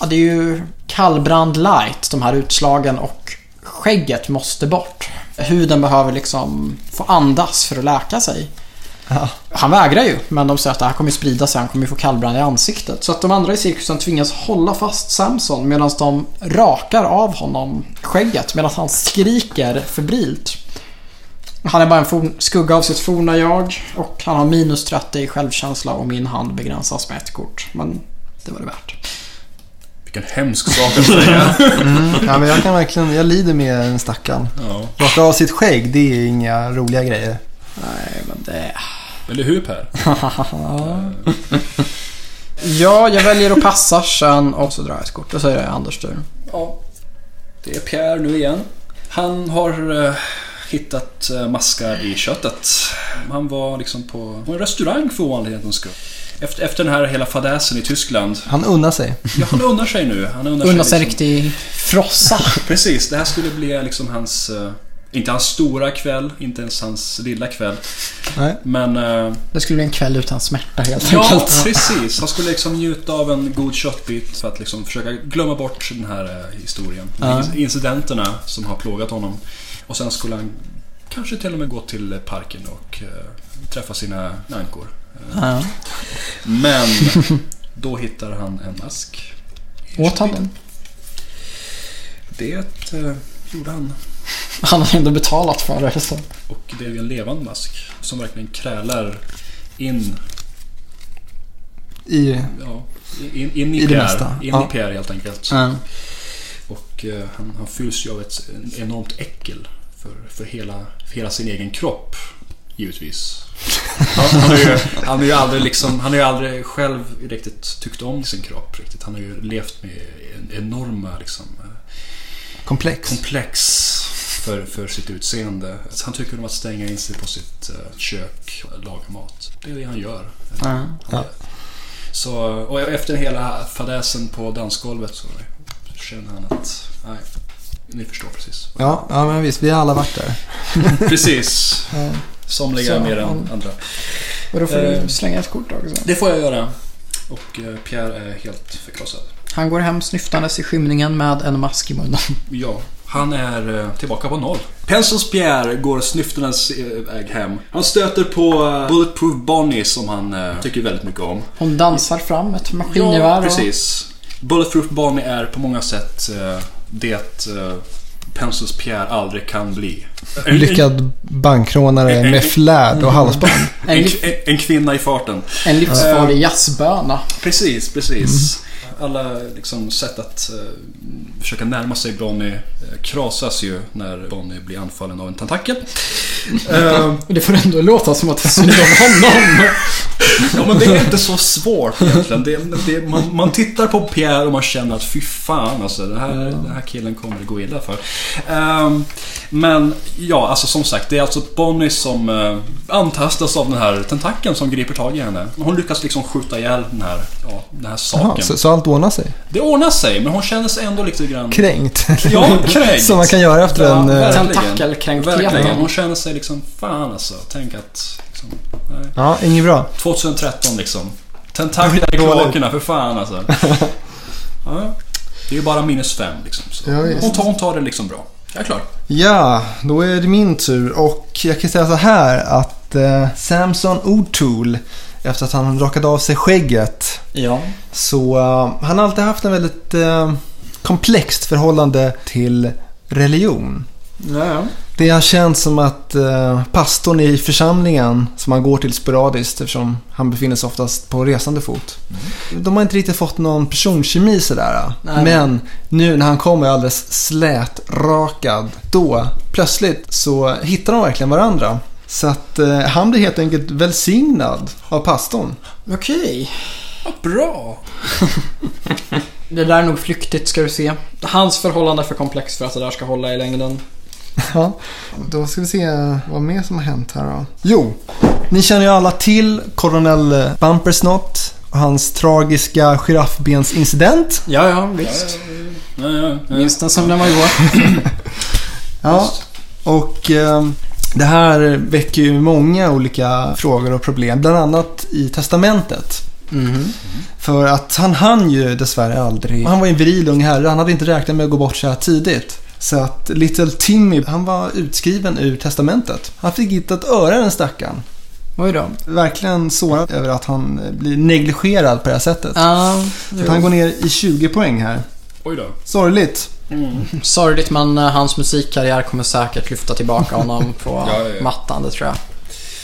ja, det är ju kallbrand light, de här utslagen och skägget måste bort. Huden behöver liksom få andas för att läka sig. Ja. Han vägrar ju, men de säger att det här kommer sprida sig, han kommer få kallbrand i ansiktet. Så att de andra i cirkusen tvingas hålla fast Samson medan de rakar av honom skägget medan han skriker febrilt. Han är bara en skugga av sitt forna jag och han har minus 30 i självkänsla och min hand begränsas med ett kort. Men det var det värt. Vilken hemsk sak att säga. Ja, men jag kan verkligen, jag lider med den stackaren. ja. Raka av sitt skägg, det är inga roliga grejer. Nej, men det... Eller hur Per? Ja, jag väljer att passa sen och så drar jag ett kort och så är det Anders tur. Ja, det är Pierre nu igen. Han har eh, hittat eh, maskar i köttet. Han var liksom på, på en restaurang för ovanlighetens skull. Efter, efter den här hela fadäsen i Tyskland. Han unnar sig. Ja, han unnar sig nu. Han unnar Unna sig liksom, riktig frossa. Precis, det här skulle bli liksom hans... eh, inte hans stora kväll, inte ens hans lilla kväll. Nej. Men... eh, Det skulle bli en kväll utan smärta helt Ja, enkelt. precis. Han skulle liksom njuta av en god köttbit för att liksom försöka glömma bort den här eh, historien. Ja. Incidenterna som har plågat honom. Och sen skulle han kanske till och med gå till parken och träffa sina nankor. Ja. Men då hittar han en mask. i Åt han den? Det eh, gjorde han. Han har ändå betalat för det. Så. Och det är en levande mask som verkligen krälar in, I... ja, in, in i, I det Pierre. mesta. In Ja. i Pierre helt enkelt. Ja. Och eh, han, han fylls ju av ett en enormt äckel för, för, hela, för hela sin egen kropp. Givetvis. Han, han, har ju, han, har ju aldrig liksom, han har ju aldrig själv riktigt tyckt om sin kropp. Riktigt. Han har ju levt med en enorma liksom, eh, Komplex. komplex för, för sitt utseende. Så han tycker om att stänga in sig på sitt eh, kök och laga mat. Det är det han gör. Ja. Ja. Så, och efter hela fadäsen på dansgolvet så känner han att, nej, ni förstår precis. Ja, ja, men visst. Vi har alla varit där. Precis. Somliga Så, mer än han- andra. Och då får Eh. du slänga ett kort också. Det får jag göra. Och eh, Pierre är helt förkrossad. Han går hem snyftandes i skymningen med en mask i munnen. Ja, han är eh, tillbaka på noll. Pencils Pierre går snyftandes eh, väg hem. Han stöter på eh, Bulletproof Bonnie som han eh, tycker väldigt mycket om. Hon dansar fram ett maskingevär. Ja, och- precis. Bulletproof Bonnie är på många sätt det Pencils Pierre aldrig kan bli. En, Lyckad bankrånare med flärd och halsband. En, en, en, en kvinna i farten. en livsfarlig jazzböna. Precis, precis. Alla liksom, sätt att eh, försöka närma sig Bonnie eh, krasas ju när Bonnie blir anfallen av en tentakel. Eh, Det får ändå låta som att det är synd om honom. ja, men det är inte så svårt egentligen. Det, det, man, man tittar på Pierre och man känner att fy fan alltså, det här, den här killen kommer det gå illa för. Ehm, men ja, alltså som sagt, det är alltså Bonnie som uh, antastas av den här tentakeln som griper tag i henne. Hon lyckas liksom skjuta ihjäl den här, ja, den här saken. Jaha, så, så allt ordnar sig? Det ordnar sig, men hon känner sig ändå lite grann... Kränkt. Ja, kränkt. Som man kan göra efter Ja, en... verkligen. Tentakelkränktheten. Verkligen. Hon känner sig liksom, fan alltså. Tänk att... Liksom, nej. Ja, inget bra. 2013 liksom. Tentakler i kloakerna, för fan alltså. Ja, det är ju bara minus fem liksom. Så. Ja, hon, tar, hon tar det liksom bra. Jag är klar. Ja, då är det min tur och jag kan säga så här att eh, Samson O'Toole efter att han rakade av sig skägget Ja. så eh, han har alltid haft en väldigt eh, komplext förhållande till religion. Ja, ja. Det har känts som att eh, pastorn i församlingen som han går till sporadiskt eftersom han befinner sig oftast på resande fot. De har inte riktigt fått någon personkemi sådär. Nej. Men nu när han kommer alldeles slätrakad, då plötsligt så hittar de verkligen varandra. Så att eh, han blir helt enkelt välsignad av pastorn. Okej. Ja, bra. Det där är nog flyktigt ska du se. Hans förhållande är för komplex för att det där ska hålla i längden. Ja, då ska vi se vad mer som har hänt här då. Jo, ni känner ju alla till Coronel Bumpersnott och hans tragiska giraffbensincident. Ja, ja, visst. Ja, ja, ja. Minns den som den var igår. Ja, och eh, det här väcker ju många olika frågor och problem, bland annat i testamentet. Mhm. För att han hann ju dessvärre aldrig. Han var ju en viril ung herre, han hade inte räknat med att gå bort så här tidigt. Så att Little Timmy, han var utskriven ur testamentet. Han fick inte ett öre den stackaren. Oj då. Verkligen sårad över att han blir negligerad på det här sättet. Ja, Så att han går ner i 20 poäng här. Oj då. Sorgligt. Mm. Sorgligt men eh, hans musikkarriär kommer säkert lyfta tillbaka honom på Ja, ja, ja. mattan, det tror jag.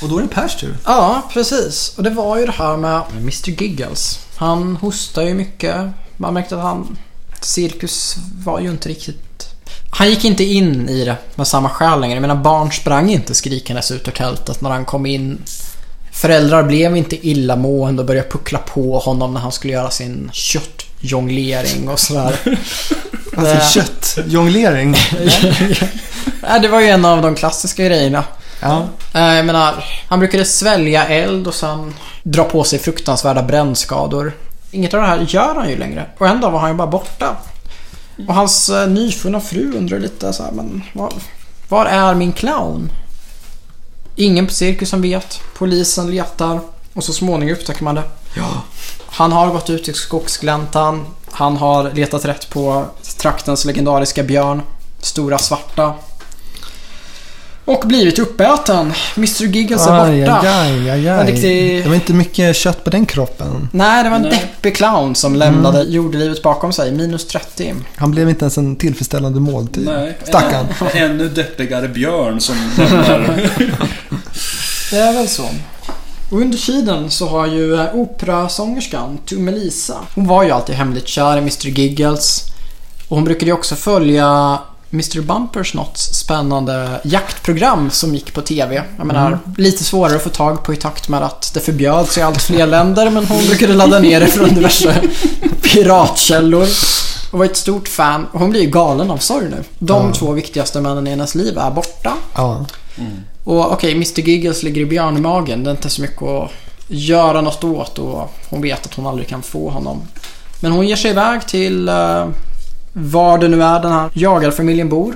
Och då är det Pers tur. Ja, precis. Och det var ju det här med Mr Giggles. Han hostar ju mycket. Man märkte att han... Cirkus var ju inte riktigt... Han gick inte in i det med samma skäl längre. Jag menar, barn sprang inte skrikandes ut ur tältet när han kom in föräldrar blev inte illamående och började puckla på honom när han skulle göra sin köttjonglering och sådär. Alltså köttjonglering. Nej, det var ju en av de klassiska grejerna. Ja. Eh, Jag menar, han brukade svälja eld och sen dra på sig fruktansvärda brännskador. Inget av det här gör han ju längre. Och en dag var han ju bara borta. Och hans eh, nyfunna fru undrar lite så här, men var, var är min clown? Ingen på cirkusen vet. Polisen letar. Och så småningom upptäcker man det. Han har gått ut i skogsgläntan. Han har letat rätt på traktens legendariska björn. Stora svarta. Och blivit uppäten. Mr Giggles är Aj, borta. aj, aj, aj, riktig- Det var inte mycket kött på den kroppen. Nej, det var en Nej. deppig clown som lämnade jordelivet bakom sig. Minus 30. Han blev inte ens en tillfredsställande måltid. Nej. Stackarn. En, ännu deppigare björn som lämnar... Det är väl så. Och under tiden så har ju eh, operasångerskan Tummelisa. Hon var ju alltid hemligt kär i Mr Giggles. Och hon brukade ju också följa Mr Bumpersnots spännande jaktprogram som gick på TV. Jag menar, lite svårare att få tag på i takt med att det förbjöds i allt fler länder men hon brukade ladda ner det från diverse piratkällor. Och var ett stort fan. Och hon blir ju galen av sorg nu. De Ja. två viktigaste männen i hennes liv är borta. Ja. Och okej, Mr Giggles ligger i björnmagen. Det är inte så mycket att göra något åt och hon vet att hon aldrig kan få honom. Men hon ger sig iväg till uh, var det nu är den här jagarfamiljen bor.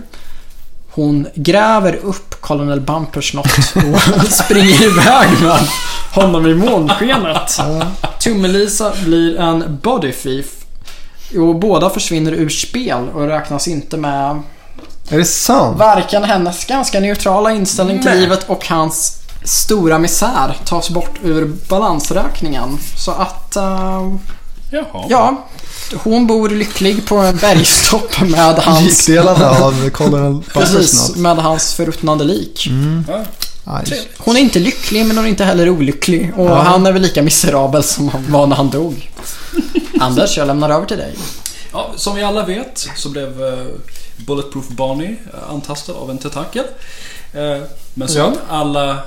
Hon gräver upp Colonel Bumpersnott och springer iväg med honom i månskenet. Tummelisa blir en body thief. Och båda försvinner ur spel och räknas inte med Är det sant? Varken hennes ganska neutrala inställning till Nej. livet och hans stora misär tas bort ur balansräkningen. Så att, eh, Jaha. ja. Hon bor lycklig på en bergstopp med hans... Likdelarna av Colonel Precis, med hans förruttnande lik. Ja. Trevligt. Hon är inte lycklig men hon är inte heller olycklig. Och Ja. han är väl lika miserabel som han var när han dog. Anders, jag lämnar över till dig. Ja, som vi alla vet så blev eh, Bulletproof Bonnie eh, antastad av en tentakel. Eh, men som Ja. alla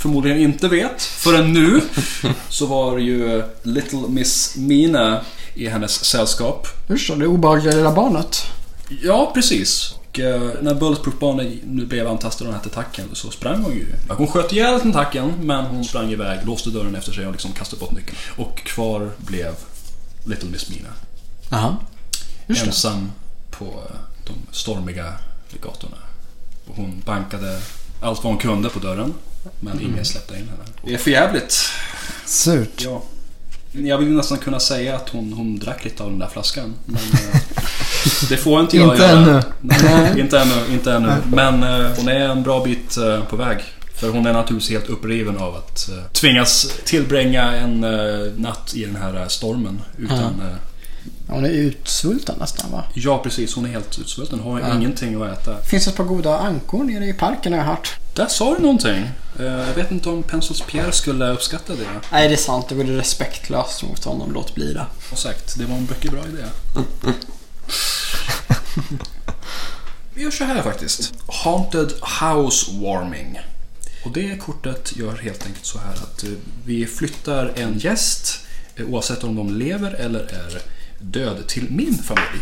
förmodligen inte vet förrän nu så var ju Little Miss Mina i hennes sällskap. Usch, det obehagliga lilla barnet. Ja, precis. Och eh, när Bulletproof Bonnie nu blev antastad av den här tentakeln så sprang hon ju. Hon sköt ihjäl tentakeln men hon sprang iväg, låste dörren efter sig och liksom kastade bort nyckeln. Och kvar blev Little Miss Mina. Jaha. Just det. ensam på eh, de stormiga gatorna. Och hon bankade allt vad hon kunde på dörren. Men Mm. ingen släppte in henne. Det är för jävligt. Surt. Ja. Jag vill nästan kunna säga att hon, hon drack lite av den där flaskan. Men eh, det får inte jag Inte göra. ännu. Nej, inte ännu. Inte ännu. Men eh, hon är en bra bit eh, på väg. För hon är naturligtvis helt uppriven av att eh, tvingas tillbringa en natt i den här stormen. Utan... eh, Hon är utsvulten nästan va? Ja, precis. Hon är helt utsvulten. Har Ja. ingenting att äta. Finns ett par goda ankor nere i parken har jag hört. Där sa du någonting. Eh, Jag vet inte om Pencils Pierre skulle uppskatta det. Nej, det är sant. Det vore respektlöst mot honom. Låt bli det. Som sagt, det var en mycket bra idé. Vi gör så här faktiskt. Haunted Housewarming. Och det kortet gör helt enkelt så här att eh, vi flyttar en gäst eh, oavsett om de lever eller är död till min familj.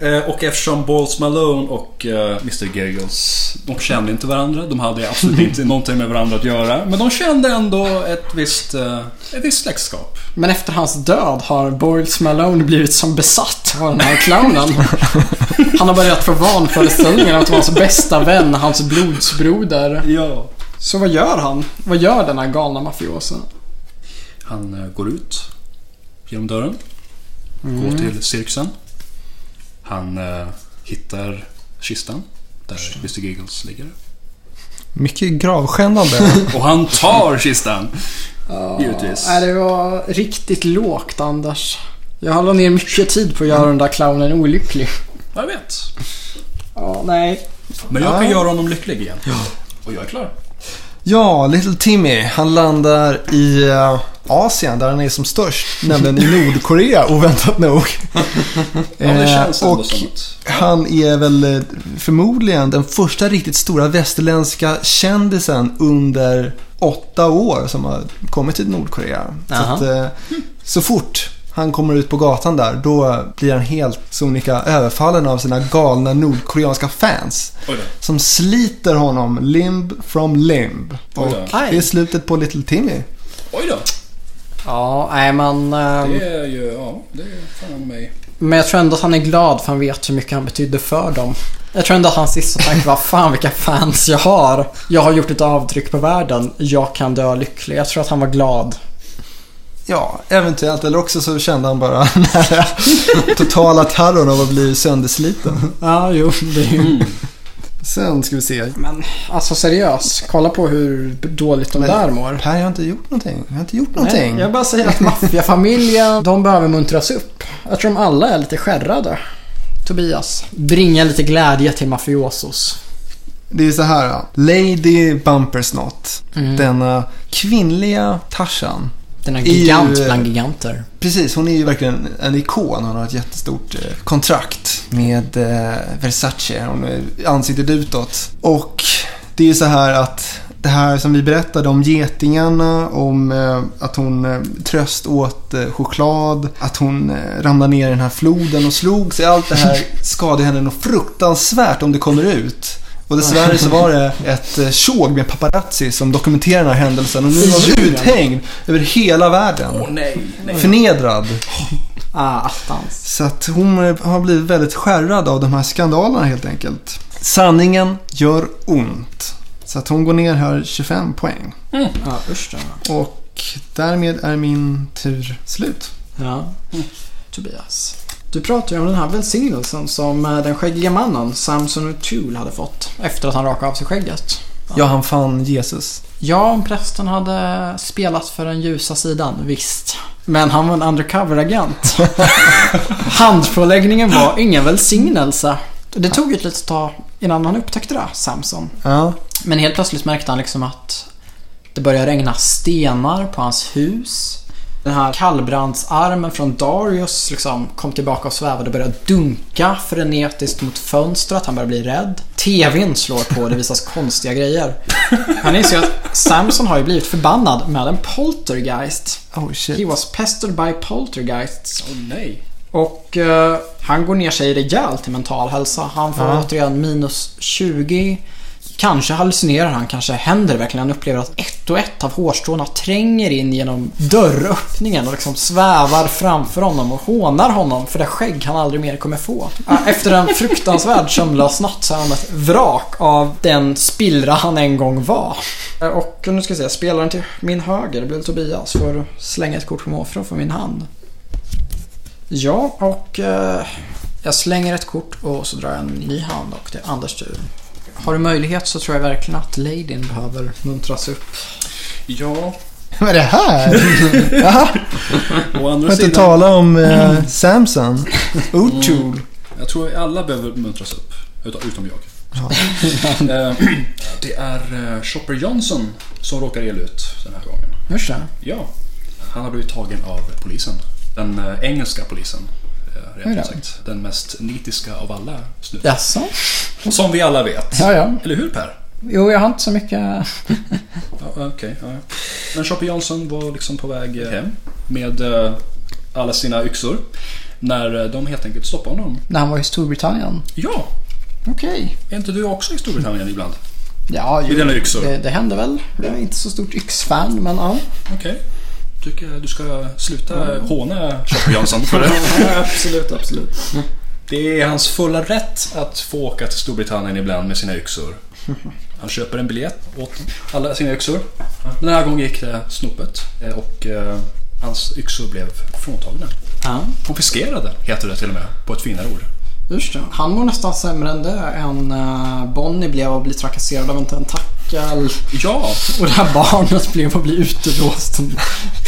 Eh, och eftersom Balls Malone och eh, Mr Giggles, de kände inte varandra. De hade absolut inte någonting med varandra att göra. Men de kände ändå ett visst, eh, ett visst släktskap. Men efter hans död har Boyles Malone blivit som besatt av den här clownen. Han har börjat få vanföreställningen att vara hans bästa vän, hans blodsbroder. Ja. Så vad gör han? Vad gör den här galna mafiosen? Han eh, går ut genom dörren. Går till cirkusen. Han eh, hittar kistan där Mr Giggles ligger. Mycket gravskännande. Och han tar kistan! Givetvis. Nej, det var riktigt lågt Anders. Jag la ner mycket tid på att göra den där clownen olycklig. Jag vet. Ja, nej. Men jag kan Ja. göra honom lycklig igen. Och jag är klar. Ja, Little Timmy. Han landar i uh, Asien där han är som störst, nämligen i Nordkorea, oväntat nog. Ja, det Eh, och han är väl eh, förmodligen den första riktigt stora västerländska kändisen under åtta år som har kommit till Nordkorea. Så, att, eh, så fort han kommer ut på gatan där, då blir han helt sonika överfallen av sina galna nordkoreanska fans. Som sliter honom limb from limb. Och det är slutet på Little Timmy. Oj då. Ja, nej man... ehm, Det är ju... Ja, det är fan mig. Men jag tror ändå att han är glad för han vet hur mycket han betydde för dem. Jag tror ändå att hans sista tanke var Fan vilka fans jag har. Jag har gjort ett avtryck på världen. Jag kan dö lycklig. Jag tror att han var glad. Ja, eventuellt. Eller också så kände han bara den här totala terrorn av att bli söndersliten. Ja, jo. Det är ju... Sen ska vi se. Men alltså seriöst. Kolla på hur dåligt de Men- där mår. Per, jag har inte gjort någonting. Jag har inte gjort Nej, någonting. jag bara säger att maffiafamiljen, de behöver muntras upp. Jag tror de alla är lite skärrade. Tobias. Bringa lite glädje till mafiosos. Det är så här. Lady Bumpersnott. Mm. Denna kvinnliga Tarzan. Den är är ju, gigant eh, bland giganter. Precis, hon är ju verkligen en ikon. Hon har ett jättestort eh, kontrakt med eh, Versace. Hon är ansiktet utåt. Och det är ju så här att det här som vi berättade om getingarna, om eh, att hon tröst åt choklad, att hon ramlade ner i den här floden och slog sig. Allt det här skadade henne något fruktansvärt om det kommer ut. Och dessvärre så var det ett eh, tjog med paparazzi som dokumenterade den här händelsen och nu var hon uthängd över hela världen. nej, nej. Förnedrad. Ah, attans. Så att hon eh, har blivit väldigt skärrad av de här skandalerna helt enkelt. Sanningen gör ont. Så att hon går ner här 25 poäng. Ja, usch då. Och därmed är min tur slut. Ja. Tobias. Du pratade ju om den här välsignelsen som eh, den skäggiga mannen Samson O'Toole hade fått efter att han rakade av sig skägget. Ja, han fann Jesus. Ja, om prästen hade spelat för den ljusa sidan, visst. Men han var en undercover-agent. Handpåläggningen var ingen välsignelse. Det tog ett litet tag innan han upptäckte det, Samson. Ja, Men helt plötsligt märkte han liksom att det började regna stenar på hans hus. Den här kallbrandsarmen från Darius liksom kom tillbaka och svävade och började dunka frenetiskt mot fönstret. Han började bli rädd. TVn slår på och det visas konstiga grejer. Han inser att Samson har ju blivit förbannad med en poltergeist. oh He shit. was pestered by poltergeists. Åh nej. Och eh, han går ner sig rejält i mental hälsa. Han får Ja. återigen minus 20. Kanske hallucinerar han, kanske händer det verkligen. Han upplever att ett och ett av hårstråna tränger in genom dörröppningen och liksom svävar framför honom och hånar honom för det skägg han aldrig mer kommer få. Efter en fruktansvärd sömnlös natt så är han ett vrak av den spillra han en gång var. Och nu ska vi se, spelaren till min höger, det blir Tobias, får slänga ett kort på måfrå från min hand. Ja, och eh, jag slänger ett kort och så drar jag en ny hand och det är Anders tur. Har du möjlighet så tror jag verkligen att Ladyn behöver muntras upp. Ja, Vad är det här? Jaha, å jag andra får inte sidan. tala om eh, Samson. O'Toole. Jag tror alla behöver muntras upp. Utom, utom jag. Ja. Eh, det är eh, Chopper Johnson som råkar illa ut den här gången. Just det. Ja, han har blivit tagen av polisen. Den eh, engelska polisen. eh, ut sagt. Den mest nitiska av alla snuttar. Jaså? Som vi alla vet. Ja, ja. Eller hur Per? Jo, jag har inte så mycket... Ja, Okej, ja, ja. Men Chopper Johnson var liksom på väg eh, hem med eh, alla sina yxor. När eh, de helt enkelt stoppade honom. När han var i Storbritannien. Ja, Okej. är inte du också i Storbritannien ibland? Ja, Med dina yxor? det, det hände väl. Jag är inte så stort yxfan, men ja. Okej. Tycker jag du ska sluta håna Chopper Johnson för det. absolut, absolut. Det är hans fulla rätt att få åka till Storbritannien ibland med sina yxor. Han köper en biljett åt alla sina yxor. Den här gången gick det snopet eh, och eh, hans yxor blev fråntagna. Ja, Konfiskerade heter det till och med på ett finare ord. just det. Han mår nästan sämre än det än uh, Bonnie blev att bli trakasserad av en tentakel. Ja, Och det här barnet blev att bli utelåst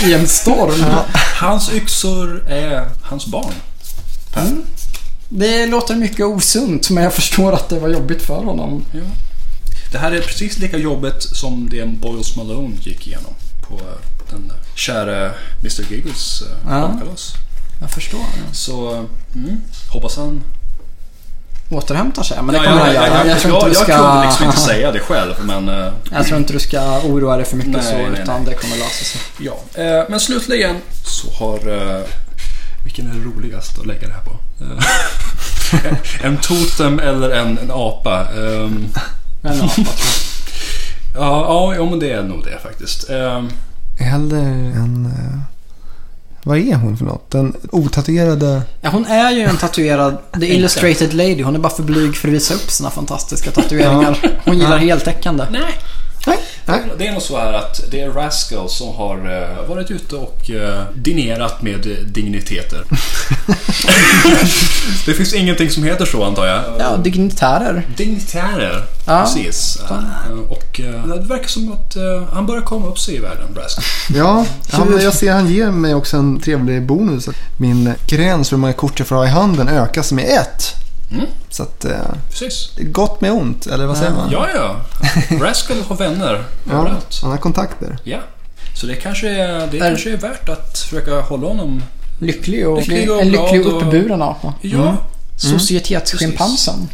i en storm. hans yxor är hans barn. Mm. Det låter mycket osunt men jag förstår att det var jobbigt för honom. Ja. Det här är precis lika jobbigt som det Boyles Malone gick igenom på den käre Mr Giggles eh, Ja. barnkalas. Jag förstår. Så mm, hoppas han... Återhämtar sig. Men det Ja, kommer han jag, jag, göra. jag, jag, tror inte jag, du ska... kunde liksom inte säga det själv men... eh, Jag tror inte du ska oroa dig för mycket Nej, så, nej, utan nej. det kommer lösa sig. Ja, eh, men slutligen så har... Vilken är roligast att lägga det här på? Eh, en totem eller en, en apa? Men ja, vad tror ja, ja, ja, men det är nog det faktiskt. Ehm, Eller en... eh, Vad är hon för något? Den otatuerade... Ja, hon är ju en tatuerad The Illustrated Lady. Hon är bara för blyg för att visa upp sina fantastiska tatueringar. Hon gillar heltäckande. nej. Nej. Nej. Det är nog så här att det är Rascal som har eh, varit ute och eh, dinerat med eh, digniteter. det finns ingenting som heter så antar jag. Ja, dignitärer. Dignitärer, Ja. precis. Och det verkar som att han börjar komma upp sig i världen, Rascal. Ja, han, jag ser han ger mig också en trevlig bonus. Min gräns för hur många kort jag får ha i handen ökas med ett. Mm. Så att, eh, Precis. gott med ont, eller vad säger man? Ja, ja. Rascal har vänner Ja, han har kontakter. Ja. Så det kanske är, det Är- kanske är värt att försöka hålla honom... Lycklig och, Lycklig och en lycklig och- uppburen apa. Ja. Societetsschimpansen.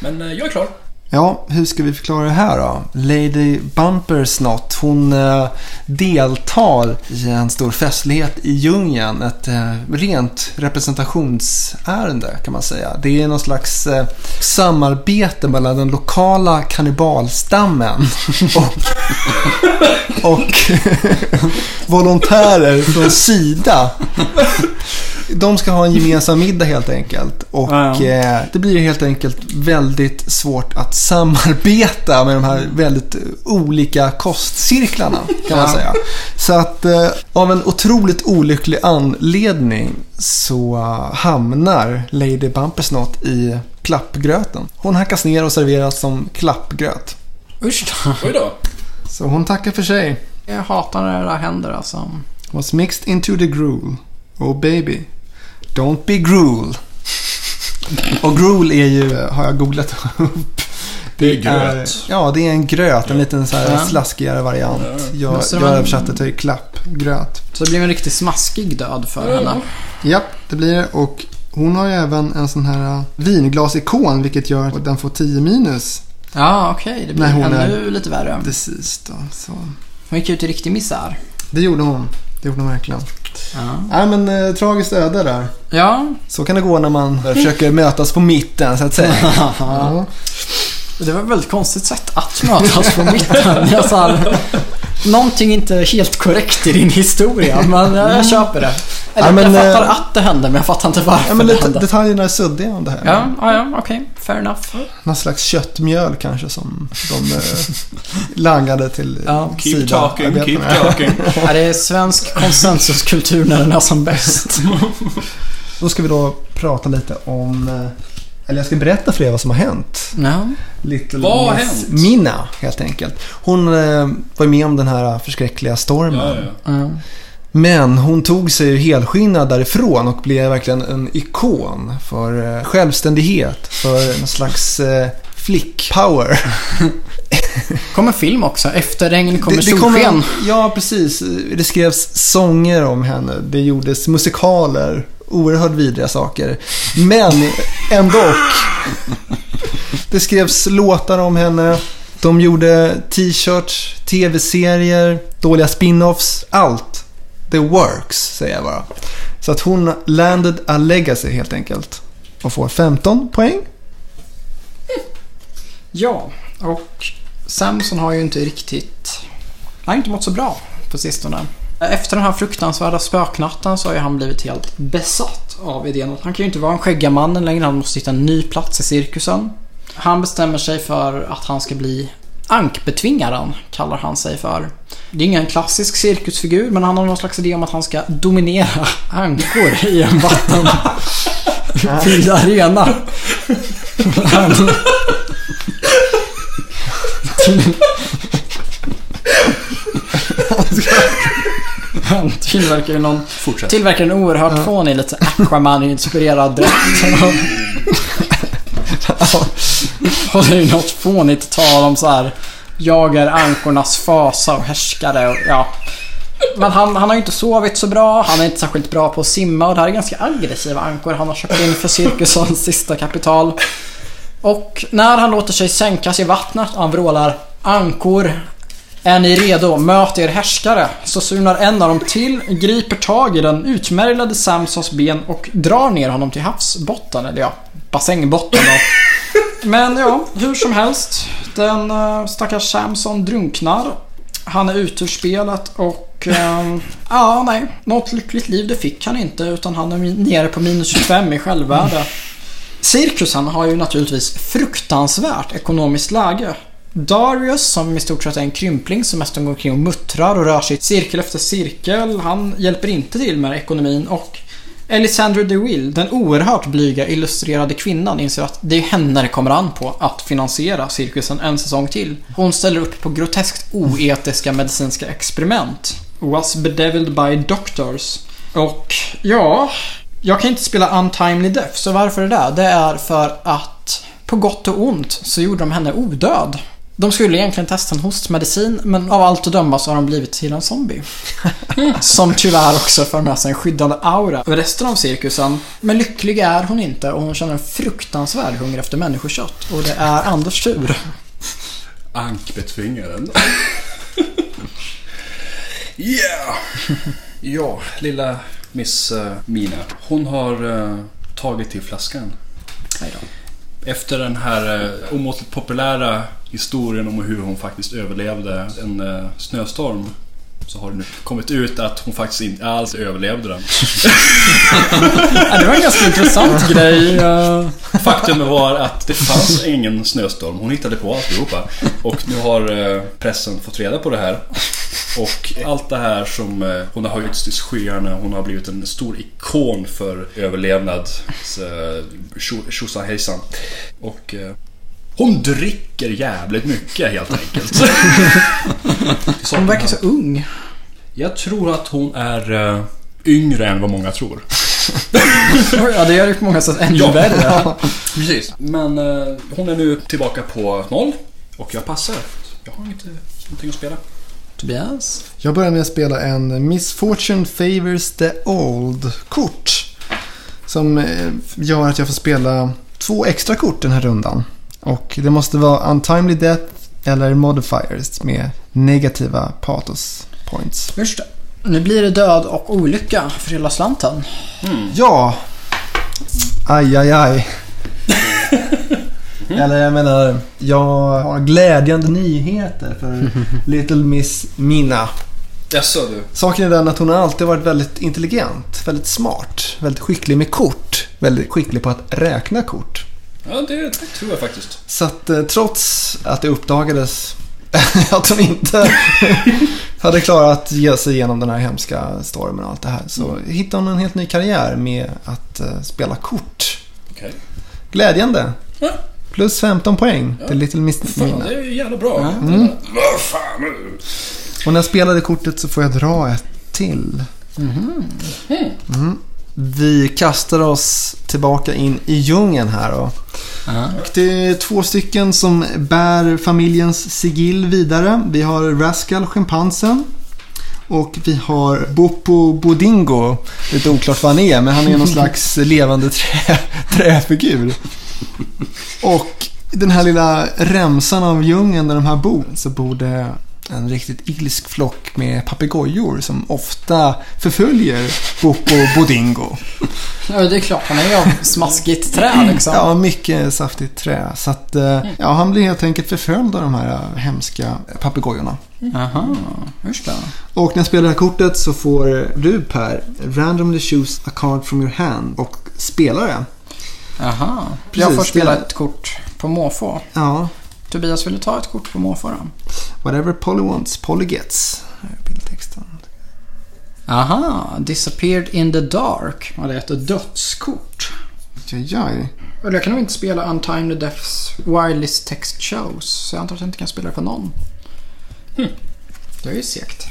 Men eh, jag är klar. Ja, hur ska vi förklara det här då? Lady Bumpersnot, hon eh, deltar i en stor festlighet i djungeln. Ett eh, rent representationsärende kan man säga. Det är någon slags eh, samarbete mellan den lokala kannibalstammen och, och volontärer från Sida. De ska ha en gemensam middag helt enkelt. Och Ja, ja. eh, det blir helt enkelt väldigt svårt att samarbeta med de här väldigt olika kostcirklarna kan man Ja. säga. Så att eh, av en otroligt olycklig anledning så hamnar Lady Bumpersnot i klappgröten. Hon hackas ner och serveras som klappgröt. Usch då. Oj då. Så hon tackar för sig. Jag hatar när det där händer alltså. Was mixed into the gruel. Oh baby. Don't be gruel. Och gruel är ju, har jag googlat upp. Det är gröt. ja, det är en gröt. En liten så här Ja. slaskigare variant. Ja. Jag, jag man- översatte till klappgröt. Så det blir en riktigt smaskig död för Ja. henne. Japp, det blir det. Och hon har ju även en sån här äh, vinglasikon vilket gör att den får 10 minus. Ja, okej. Det blir ännu lite värre. Precis då. Så. Hon gick ut i riktig misär. Det gjorde hon. Det gjorde hon verkligen. Ja. Nej men eh, tragiskt öde där. Ja, Så kan det gå när man försöker mötas på mitten så att säga. Ja. det var ett väldigt konstigt sätt att mötas på mitten. Jag sa, någonting inte helt korrekt i din historia, men jag, jag köper det. Eller, Ja, men, jag fattar eh, att det hände, men jag fattar inte varför Ja, men det hände. detaljerna är suddiga om det här. Ja, ja, ja okej. Fair enough. Någon slags köttmjöl kanske som de eh, langade till Ja. Keep Sida- talking, keep talking. Ja, det är svensk konsensuskultur när den är som bäst. Då ska vi då prata lite om, eh, eller jag ska berätta för er vad som har hänt. Ja. Little Vad har hänt? Minna helt enkelt. Hon eh, var med om den här förskräckliga stormen. Ja, ja. Ja. Men hon tog sig ju helskinnad därifrån och blev verkligen en ikon för eh, självständighet, för en slags eh, flick-power. Kommer film också. Efter regn kommer det, det solsken. ja, precis. Det skrevs sånger om henne. Det gjordes musikaler. Oerhört vidriga saker. Men ändå. Det skrevs låtar om henne. De gjorde t-shirts, tv-serier, dåliga spin-offs. Allt. The works, säger jag bara. Så att hon landed a legacy helt enkelt. Och får 15 poäng. Ja, och Samson har ju inte riktigt... Han har inte mått så bra på sistone. Efter den här fruktansvärda spöknatten så har ju han blivit helt besatt av idén att han kan ju inte vara en skäggamannen längre. Han måste hitta en ny plats i cirkusen. Han bestämmer sig för att han ska bli Ankbetvingaren kallar han sig för. Det är ingen klassisk cirkusfigur men han har någon slags idé om att han ska dominera ankor i en vattenfylld arena. Han, Han tillverkar ju någon... Fortsätt. Tillverkar en oerhört fånig, lite Aquaman-inspirerad dräkt. Och det är ju något fånigt tal om så här. Jag är ankornas fasa och härskare och ja. Men han, han har ju inte sovit så bra, han är inte särskilt bra på att simma och det här är ganska aggressiva ankor han har köpt in för cirkusens sista kapital. Och när han låter sig sänkas i vattnet han vrålar Ankor, är ni redo? Möt er härskare. Så surnar en av dem till, griper tag i den utmärglade Samsons ben och drar ner honom till havsbotten. Eller ja, bassängbotten då. Men ja, hur som helst. Den eh, stackars Samson drunknar. Han är ute ur spelet och... ehm, ja, nej. Något lyckligt liv det fick han inte utan han är nere på minus 25 i självvärde. Cirkusen har ju naturligtvis fruktansvärt ekonomiskt läge. Darius, som i stort sett är en krympling som mest går omkring och muttrar och rör sig cirkel efter cirkel, han hjälper inte till med ekonomin och Elisandra DeWill, den oerhört blyga illustrerade kvinnan, inser att det är henne det kommer an på att finansiera cirkusen en säsong till. Hon ställer upp på groteskt oetiska medicinska experiment. Was bedeviled by doctors. Och ja, jag kan inte spela Untimely Death, så varför är det där? Det är för att på gott och ont så gjorde de henne odöd. De skulle egentligen testa en hostmedicin, men av allt att döma så har de blivit till en zombie. Som tyvärr också för med sig en skyddande aura över resten av cirkusen. Men lycklig är hon inte och hon känner en fruktansvärd hunger efter människokött. Och det är Anders tur. Ankbetvingaren. yeah! Ja, lilla Miss eh, Mina. Hon har eh, tagit till flaskan. Efter den här uh, omåttligt populära historien om hur hon faktiskt överlevde en eh, snöstorm så har det nu kommit ut att hon faktiskt inte alls överlevde den. Ja, det var en ganska intressant grej. Faktum var att det fanns ingen snöstorm. Hon hittade på alltihopa. Och nu har eh, pressen fått reda på det här. Och allt det här som eh, hon har höjts till skyarna. Hon har blivit en stor ikon för överlevnad. eh, tjo- Tjosahejsan. Och hon dricker jävligt mycket helt enkelt. Hon verkar så ung. Jag tror att hon är eh, yngre än vad många tror. Ja, det gör det på många sätt ännu Ja. värre. Precis. Men eh, hon är nu tillbaka på noll. Och jag passar. Jag har inte någonting att spela. Tobias? Jag börjar med att spela en Misfortune Favors the Old-kort. Som eh, gör att jag får spela två extra kort den här rundan. Och det måste vara Untimely Death eller Modifiers med negativa patos points. Just det. Nu blir det död och olycka för hela slanten. Ja! Aj, aj, aj. Eller jag menar, jag har glädjande nyheter för Little Miss Mina. Jaså du? Saken är den att hon har alltid varit väldigt intelligent, väldigt smart, väldigt skicklig med kort, väldigt skicklig på att räkna kort. Ja, det, det tror jag faktiskt. Så att eh, trots att det uppdagades att hon inte hade klarat att ge sig igenom den här hemska stormen och allt det här så hittade hon en helt ny karriär med att eh, spela kort. Okej. Glädjande! Ja. Plus 15 poäng Ja. till Little Miss Fan, det är jävla bra. Ja. Mm. Nu? Och när jag spelade kortet så får jag dra ett till. Mm. Vi kastar oss tillbaka in i djungeln här då. Och det är två stycken som bär familjens sigill vidare. Vi har Rascal, schimpansen. Och vi har Bopo Bodingo. Lite oklart vad han är, men han är någon slags levande trä, träfigur. Och den här lilla remsan av djungeln där de här bor, så bor det en riktigt ilsk flock med papegojor som ofta förföljer Bopo Bodingo. Ja, det är klart. Han är ju av smaskigt trä liksom. Ja, mycket saftigt trä. Så att, eh, ja, han blir helt enkelt förföljd av de här eh, hemska papegojorna. Aha, just det. Och när jag spelar det här kortet så får du Per randomly choose a card from your hand och spela det. Aha. Precis, jag får spela ett kort på måfå. Ja, Tobias, vill du ta ett kort på måfå då? whatever Polly wants, Polly gets. Här är bildtexten. Aha, Disappeared in the Dark. Ja, det är ett dödskort. Aj, aj. Eller jag kan nog inte spela Untimely Deaths Wireless Text Shows. Så jag antar att jag inte kan spela det på någon. Det är ju segt.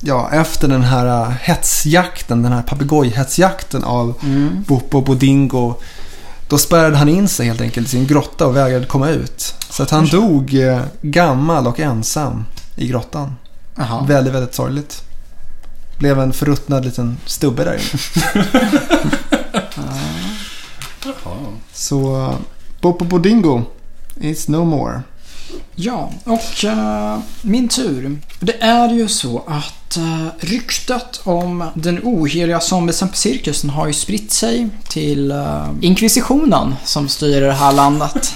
Ja, efter den här äh, hetsjakten, den här papegojhetsjakten av Mm. Bopo Bodingo. Då spärrade han in sig helt enkelt i sin grotta och vägrade komma ut. Så att han dog eh, gammal och ensam i grottan. Jaha. Väldigt, väldigt sorgligt. Blev en förruttnad liten stubbe där inne. Så Bopo Bodingo is no more. Ja, och uh, min tur. Det är ju så att uh, ryktet om den oheliga zombiesen på cirkusen har ju spritt sig till uh, inkvisitionen som styr det här landet.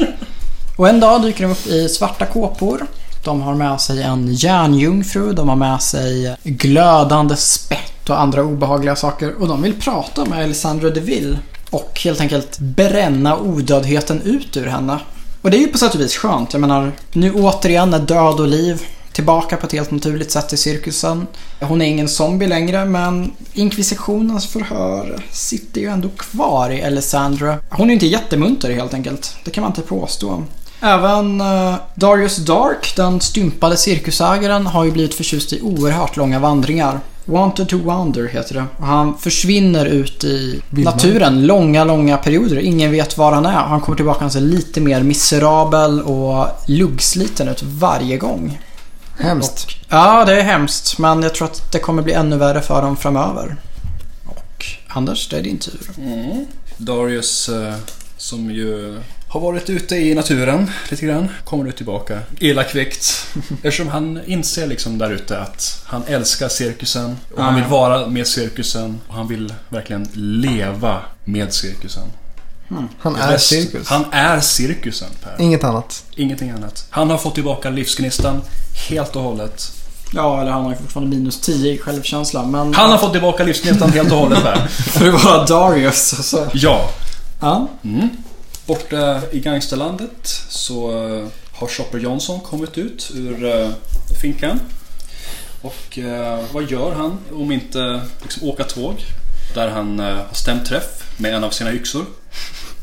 Och en dag dyker de upp i svarta kåpor. De har med sig en järnjungfru, de har med sig glödande spett och andra obehagliga saker. Och de vill prata med Alessandra Deville. Och helt enkelt bränna odödheten ut ur henne. Och det är ju på sätt och vis skönt. Jag menar, nu återigen är död och liv tillbaka på ett helt naturligt sätt i cirkusen. Hon är ingen zombie längre, men inkvisitionens förhör sitter ju ändå kvar i Alessandra. Hon är ju inte jättemunter helt enkelt. Det kan man inte påstå. Även uh, Darius Dark, den stympade cirkusägaren, har ju blivit förtjust i oerhört långa vandringar. Wanted to wander heter det. Och han försvinner ut i naturen långa, långa perioder. Ingen vet var han är. Han kommer tillbaka och ser lite mer miserabel och luggsliten ut varje gång. Hemskt. Ja, det är hemskt. Men jag tror att det kommer bli ännu värre för dem framöver. Och Anders, det är din tur. Mm. Darius, eh, som ju har varit ute i naturen lite grann, kommer nu tillbaka elakvikt. Eftersom han inser liksom där ute att han älskar cirkusen och han Ah, vill vara med cirkusen och han vill verkligen leva med cirkusen. Han är Rest- cirkus. Han är cirkusen Per. Inget annat. Ingenting annat. Han har fått tillbaka livsgnistan helt och hållet. Ja, eller han har ju fortfarande minus 10 i självkänsla. Men Han har fått tillbaka livsgnistan helt och hållet Per. för att vara Darius så... Ja. Ja. Mm. Borta i gangsterlandet så eh, har Chopper Johnson kommit ut ur eh, finkan. Och eh, vad gör han om inte liksom, åka tåg? Där han har stämt träff med en av sina yxor.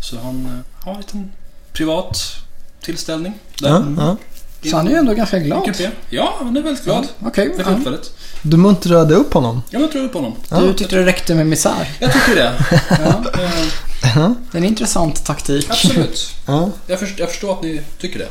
Så han har en liten privat tillställning där. Ja, ja. Så han är ju ändå ganska glad. Ja, han är väldigt glad Okej. för ja. tillfället. Du muntrade upp honom. Ja, men tror på honom. Du tyckte det räckte med misär. Jag tycker det. Ja, eh, Det är en intressant taktik. absolut. Ja. Jag, först, jag förstår att ni tycker det.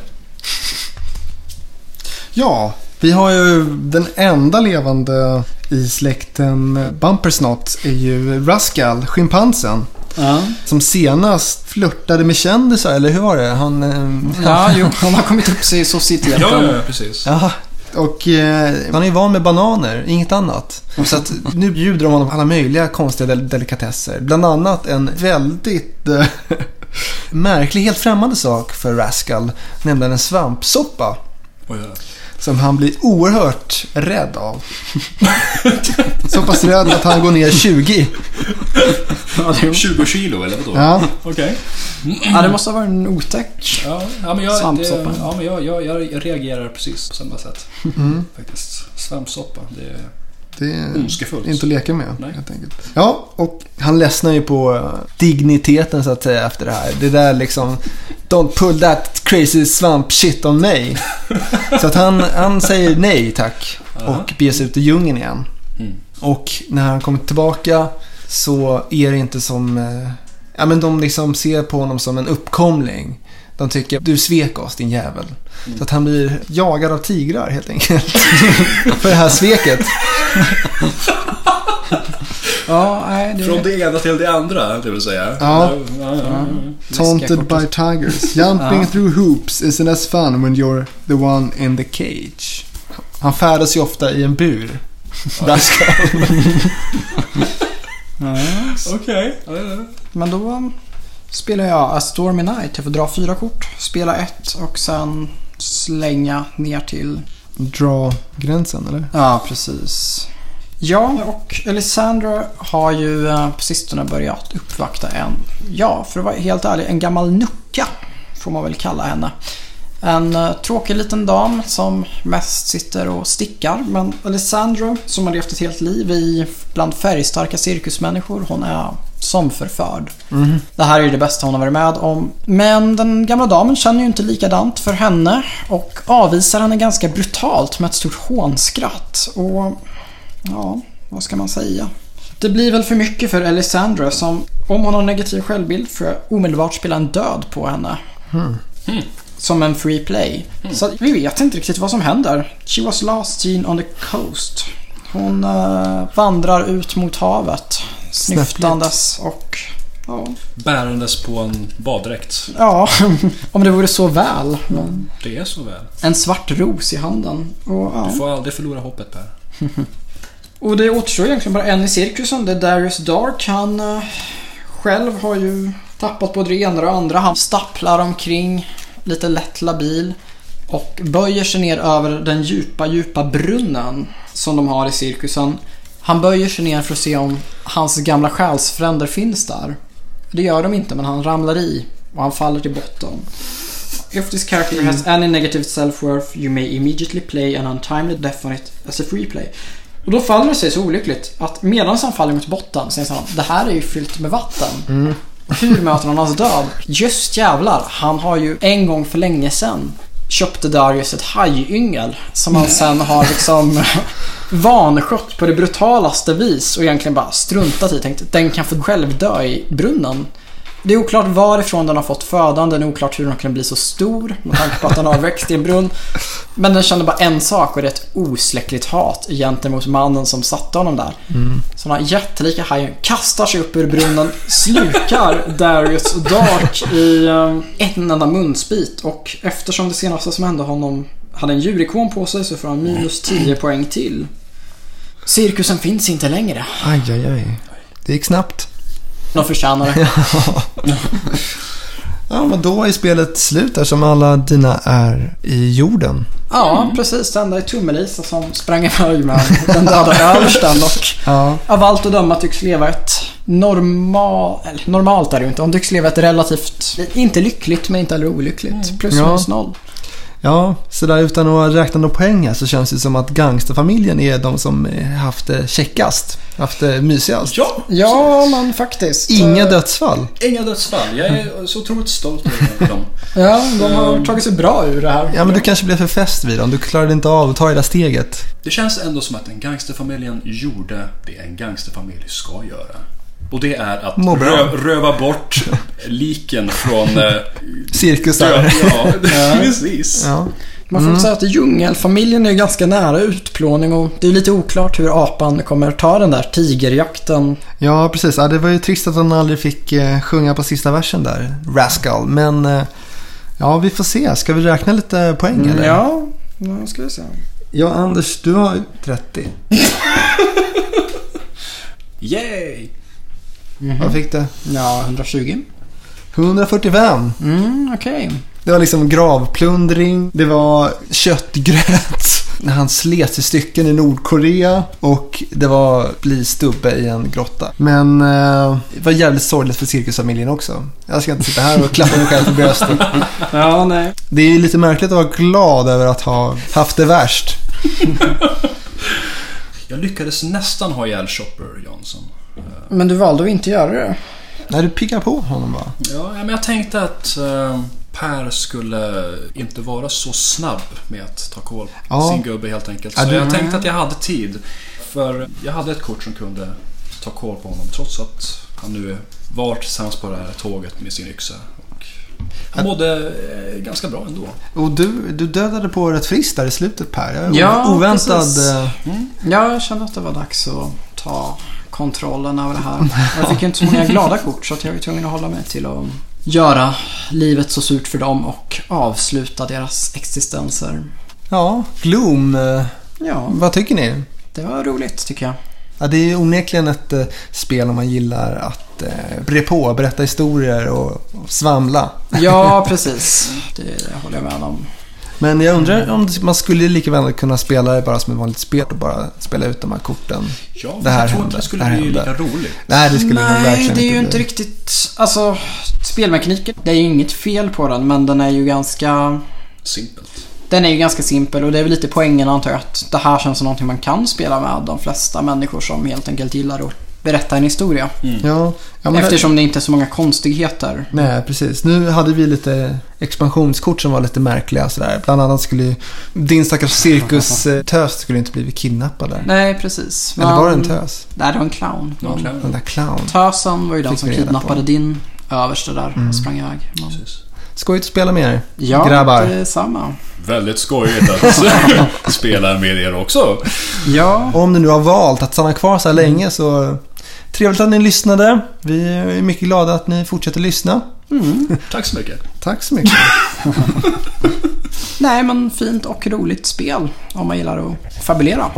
Ja, vi har ju den enda levande i släkten Bumpersnot är ju Rascal, schimpansen. Ja. Som senast flörtade med kändisar, eller hur var det? Han... eh, Ja, jo. Han har kommit upp sig i societeten. Ja, ja, ja, precis. Ja, och eh, han är ju van med bananer, inget annat. Så att nu bjuder de honom alla möjliga konstiga del- delikatesser. Bland annat en väldigt eh, märklig, helt främmande sak för Rascal. Nämligen en svampsoppa. Oj, ja. Som han blir oerhört rädd av. Så pass rädd att han går ner 20. Ja, det, 20 kilo eller vadå? Ja, Okej. ja, det måste ha varit en otäck. Ja, ja, men jag, Svampsoppa. Det, ja, men jag, jag, jag reagerar precis på samma sätt. mm, Faktiskt. Svampsoppa, det är det är ondskefullt. inte att leka med Nej. helt enkelt. Ja, och han ledsnar ju på eh, digniteten så att säga efter det här. Det där liksom, don't pull that crazy swamp shit on me. Så att han, han säger nej tack och beger sig ut i djungeln igen. Mm. Och när han kommer tillbaka så är det inte som... eh, Ja men de liksom ser på honom som en uppkomling. De tycker du svek oss din jävel. Så att han blir jagad av tigrar helt enkelt. För det här sveket. Ja, nej, det... Från det ena till det andra, det vill säga. Ja. ja, ja. Taunted by tigers. Jumping Ja. through hoops isn't as fun when you're the one in the cage. Han färdas ju ofta i en bur. Rascal. Ja. Okej. Men då spelar jag A Stormy Night. Jag får dra fyra kort, spela ett och sen slänga ner till... Dra gränsen eller? Ja, precis. Ja, och Elisandra har ju eh, på sistone börjat uppvakta en, ja, för att vara helt ärlig, en gammal nucka. Får man väl kalla henne. En eh, tråkig liten dam som mest sitter och stickar. Men Alessandra, som har levt ett helt liv i bland färgstarka cirkusmänniskor, hon är som förförd. Mhm. Det här är ju det bästa hon har varit med om. Men den gamla damen känner ju inte likadant för henne och avvisar henne ganska brutalt med ett stort hånskratt. Och ja, vad ska man säga? Det blir väl för mycket för Alessandra som, om hon har negativ självbild, får jag omedelbart spela en död på henne. Hmm. Hmm. som en free play. Så vi vet inte riktigt vad som händer. She was last seen on the coast. Hon eh, vandrar ut mot havet. Snyftandes och... Ja, Bärandes på en baddräkt. ja om det vore så väl. Men Det är så väl. en svart ros i handen. Och, ja. Du får aldrig förlora hoppet Per. Och det återstår egentligen bara en i cirkusen. Det är Darius Dark. Han eh, själv har ju tappat både det ena och det andra. Han stapplar omkring lite lätt labil. Och böjer sig ner över den djupa, djupa brunnen som de har i cirkusen. Han böjer sig ner för att se om hans gamla själsfränder finns där. Det gör de inte, men han ramlar i och han faller till botten. If this character has any negative self-worth you may immediately play an untimely death on it as a free play. Och då faller det sig så olyckligt att medan han faller mot botten säger han det här är ju fyllt med vatten. Hur möter han hans död? Just jävlar, han har ju en gång för länge sedan köpte Darius ett hajyngel som han sen har liksom vanskött på det brutalaste vis och egentligen bara struntat i. Tänkt den kan få själv dö i brunnen. Det är oklart varifrån den har fått födan, den är oklart hur den kan bli så stor med tanke på att den har växt i en brunn. Men den kände bara en sak och det är ett osläckligt hat gentemot mannen som satte honom där. Så den här jättelika hajen kastar sig upp ur brunnen, slukar Darius Dark i eh, en enda munsbit och eftersom det senaste som hände honom hade en djurikon på sig så får han minus 10 poäng till. Cirkusen finns inte längre. Aj, aj, aj. Det gick snabbt. De förtjänar det. Ja, men då är spelet slut där som alla dina är i jorden. Ja, precis. Det enda är Tummelisa som sprang iväg med den döda översten och Ja. av allt att döma tycks leva ett normal, normalt är det ju inte. Hon tycks leva ett relativt, inte lyckligt men inte heller olyckligt. Plus Ja. minus noll. Ja, så där utan att räkna några poäng här så känns det som att gangsterfamiljen är de som eh, haft det checkast. Haft det mysigast. Ja! Ja, men faktiskt. Inga Eh, dödsfall. Inga dödsfall. Jag är så otroligt stolt över dem. Ja, de har tagit sig bra ur det här. Ja, men du kanske blev för fäst vid dem. Du klarade inte av att ta det där steget. Det känns ändå som att den gangsterfamiljen gjorde det en gangsterfamilj ska göra. Och det är att rö röva bort liken från... Eh, Cirkusar. död. Ja, precis. Ja. Man får säga att djungelfamiljen är ganska nära utplåning och det är lite oklart hur apan kommer ta den där tigerjakten. ja, precis. Ja, det var ju trist att han aldrig fick eh, sjunga på sista versen där. Rascal. Men eh, ja, vi får se. Ska vi räkna lite poäng eller? Ja, nu ska vi se. Ja, Anders, du har 30. Yay! Vad fick du? Ja, 120. 145. Mm, okej. Det var liksom gravplundring, det var köttgröt när han slets i stycken i Nordkorea och det var bli stubbe i en grotta. Men eh, det var jävligt sorgligt för cirkusfamiljen också. Jag ska inte sitta här och klappa mig själv på bröstet. Ja, nej. Det är lite märkligt att vara glad över att ha haft det värst. Jag lyckades nästan ha ihjäl Chopper Johnson. Men du valde att inte göra det. När du piggar på honom bara. Ja, men jag tänkte att eh, Per skulle inte vara så snabb med att ta koll på Ja. sin gubbe helt enkelt. Ja, Så du- jag tänkte att jag hade tid. För jag hade ett kort som kunde ta koll på honom trots att han nu var tillsammans på det här tåget med sin yxa. Han mådde eh, ganska bra ändå. Och du, du dödade på rätt friskt där i slutet Per. Ja, Oväntad. eh, Ja, jag kände att det var dags att ta kontrollen över det här. Jag fick ju inte så många glada kort så jag var tvungen att hålla mig till att göra livet så surt för dem och avsluta deras existenser. Ja, Gloom. eh, Ja, Vad tycker ni? det var roligt tycker jag. Ja, det är onekligen ett eh, spel om man gillar att eh, bre på, berätta historier och, och svamla. Ja, precis. Det håller jag med om. Men jag undrar om man skulle lika väl kunna spela det bara som ett vanligt spel och bara spela ut de här korten. Ja, Det här jag tror inte det skulle Det här bli lika roligt. Nej, det skulle Nej, verkligen det är ju inte riktigt... Alltså, spelmekaniken, det är ju inget fel på den, men den är ju ganska... Simpelt. Den är ju ganska simpel och det är väl lite poängen antar jag att det här känns som någonting man kan spela med de flesta människor som helt enkelt gillar att berätta en historia. Ja, ja men Eftersom det inte är så många konstigheter. Nej, precis. Nu hade vi lite expansionskort som var lite märkliga sådär. Bland annat skulle ju din stackars cirkus-tös skulle inte blivit kidnappad där. Nej, precis. Eller var det en tös? Nej, det var en clown. Ja, clown. Den där clown. Tösen var ju den som reda på. kidnappade din överste där Mm. och sprang iväg. Men... Precis. Skojigt att spela med er. Ja, Grabbar. detsamma. Väldigt skojigt att spela med er också. Ja, Om ni nu har valt att stanna kvar så här länge så trevligt att ni lyssnade. Vi är mycket glada att ni fortsätter lyssna. Tack så mycket. Tack så mycket. nej men fint och roligt spel om man gillar att fabulera.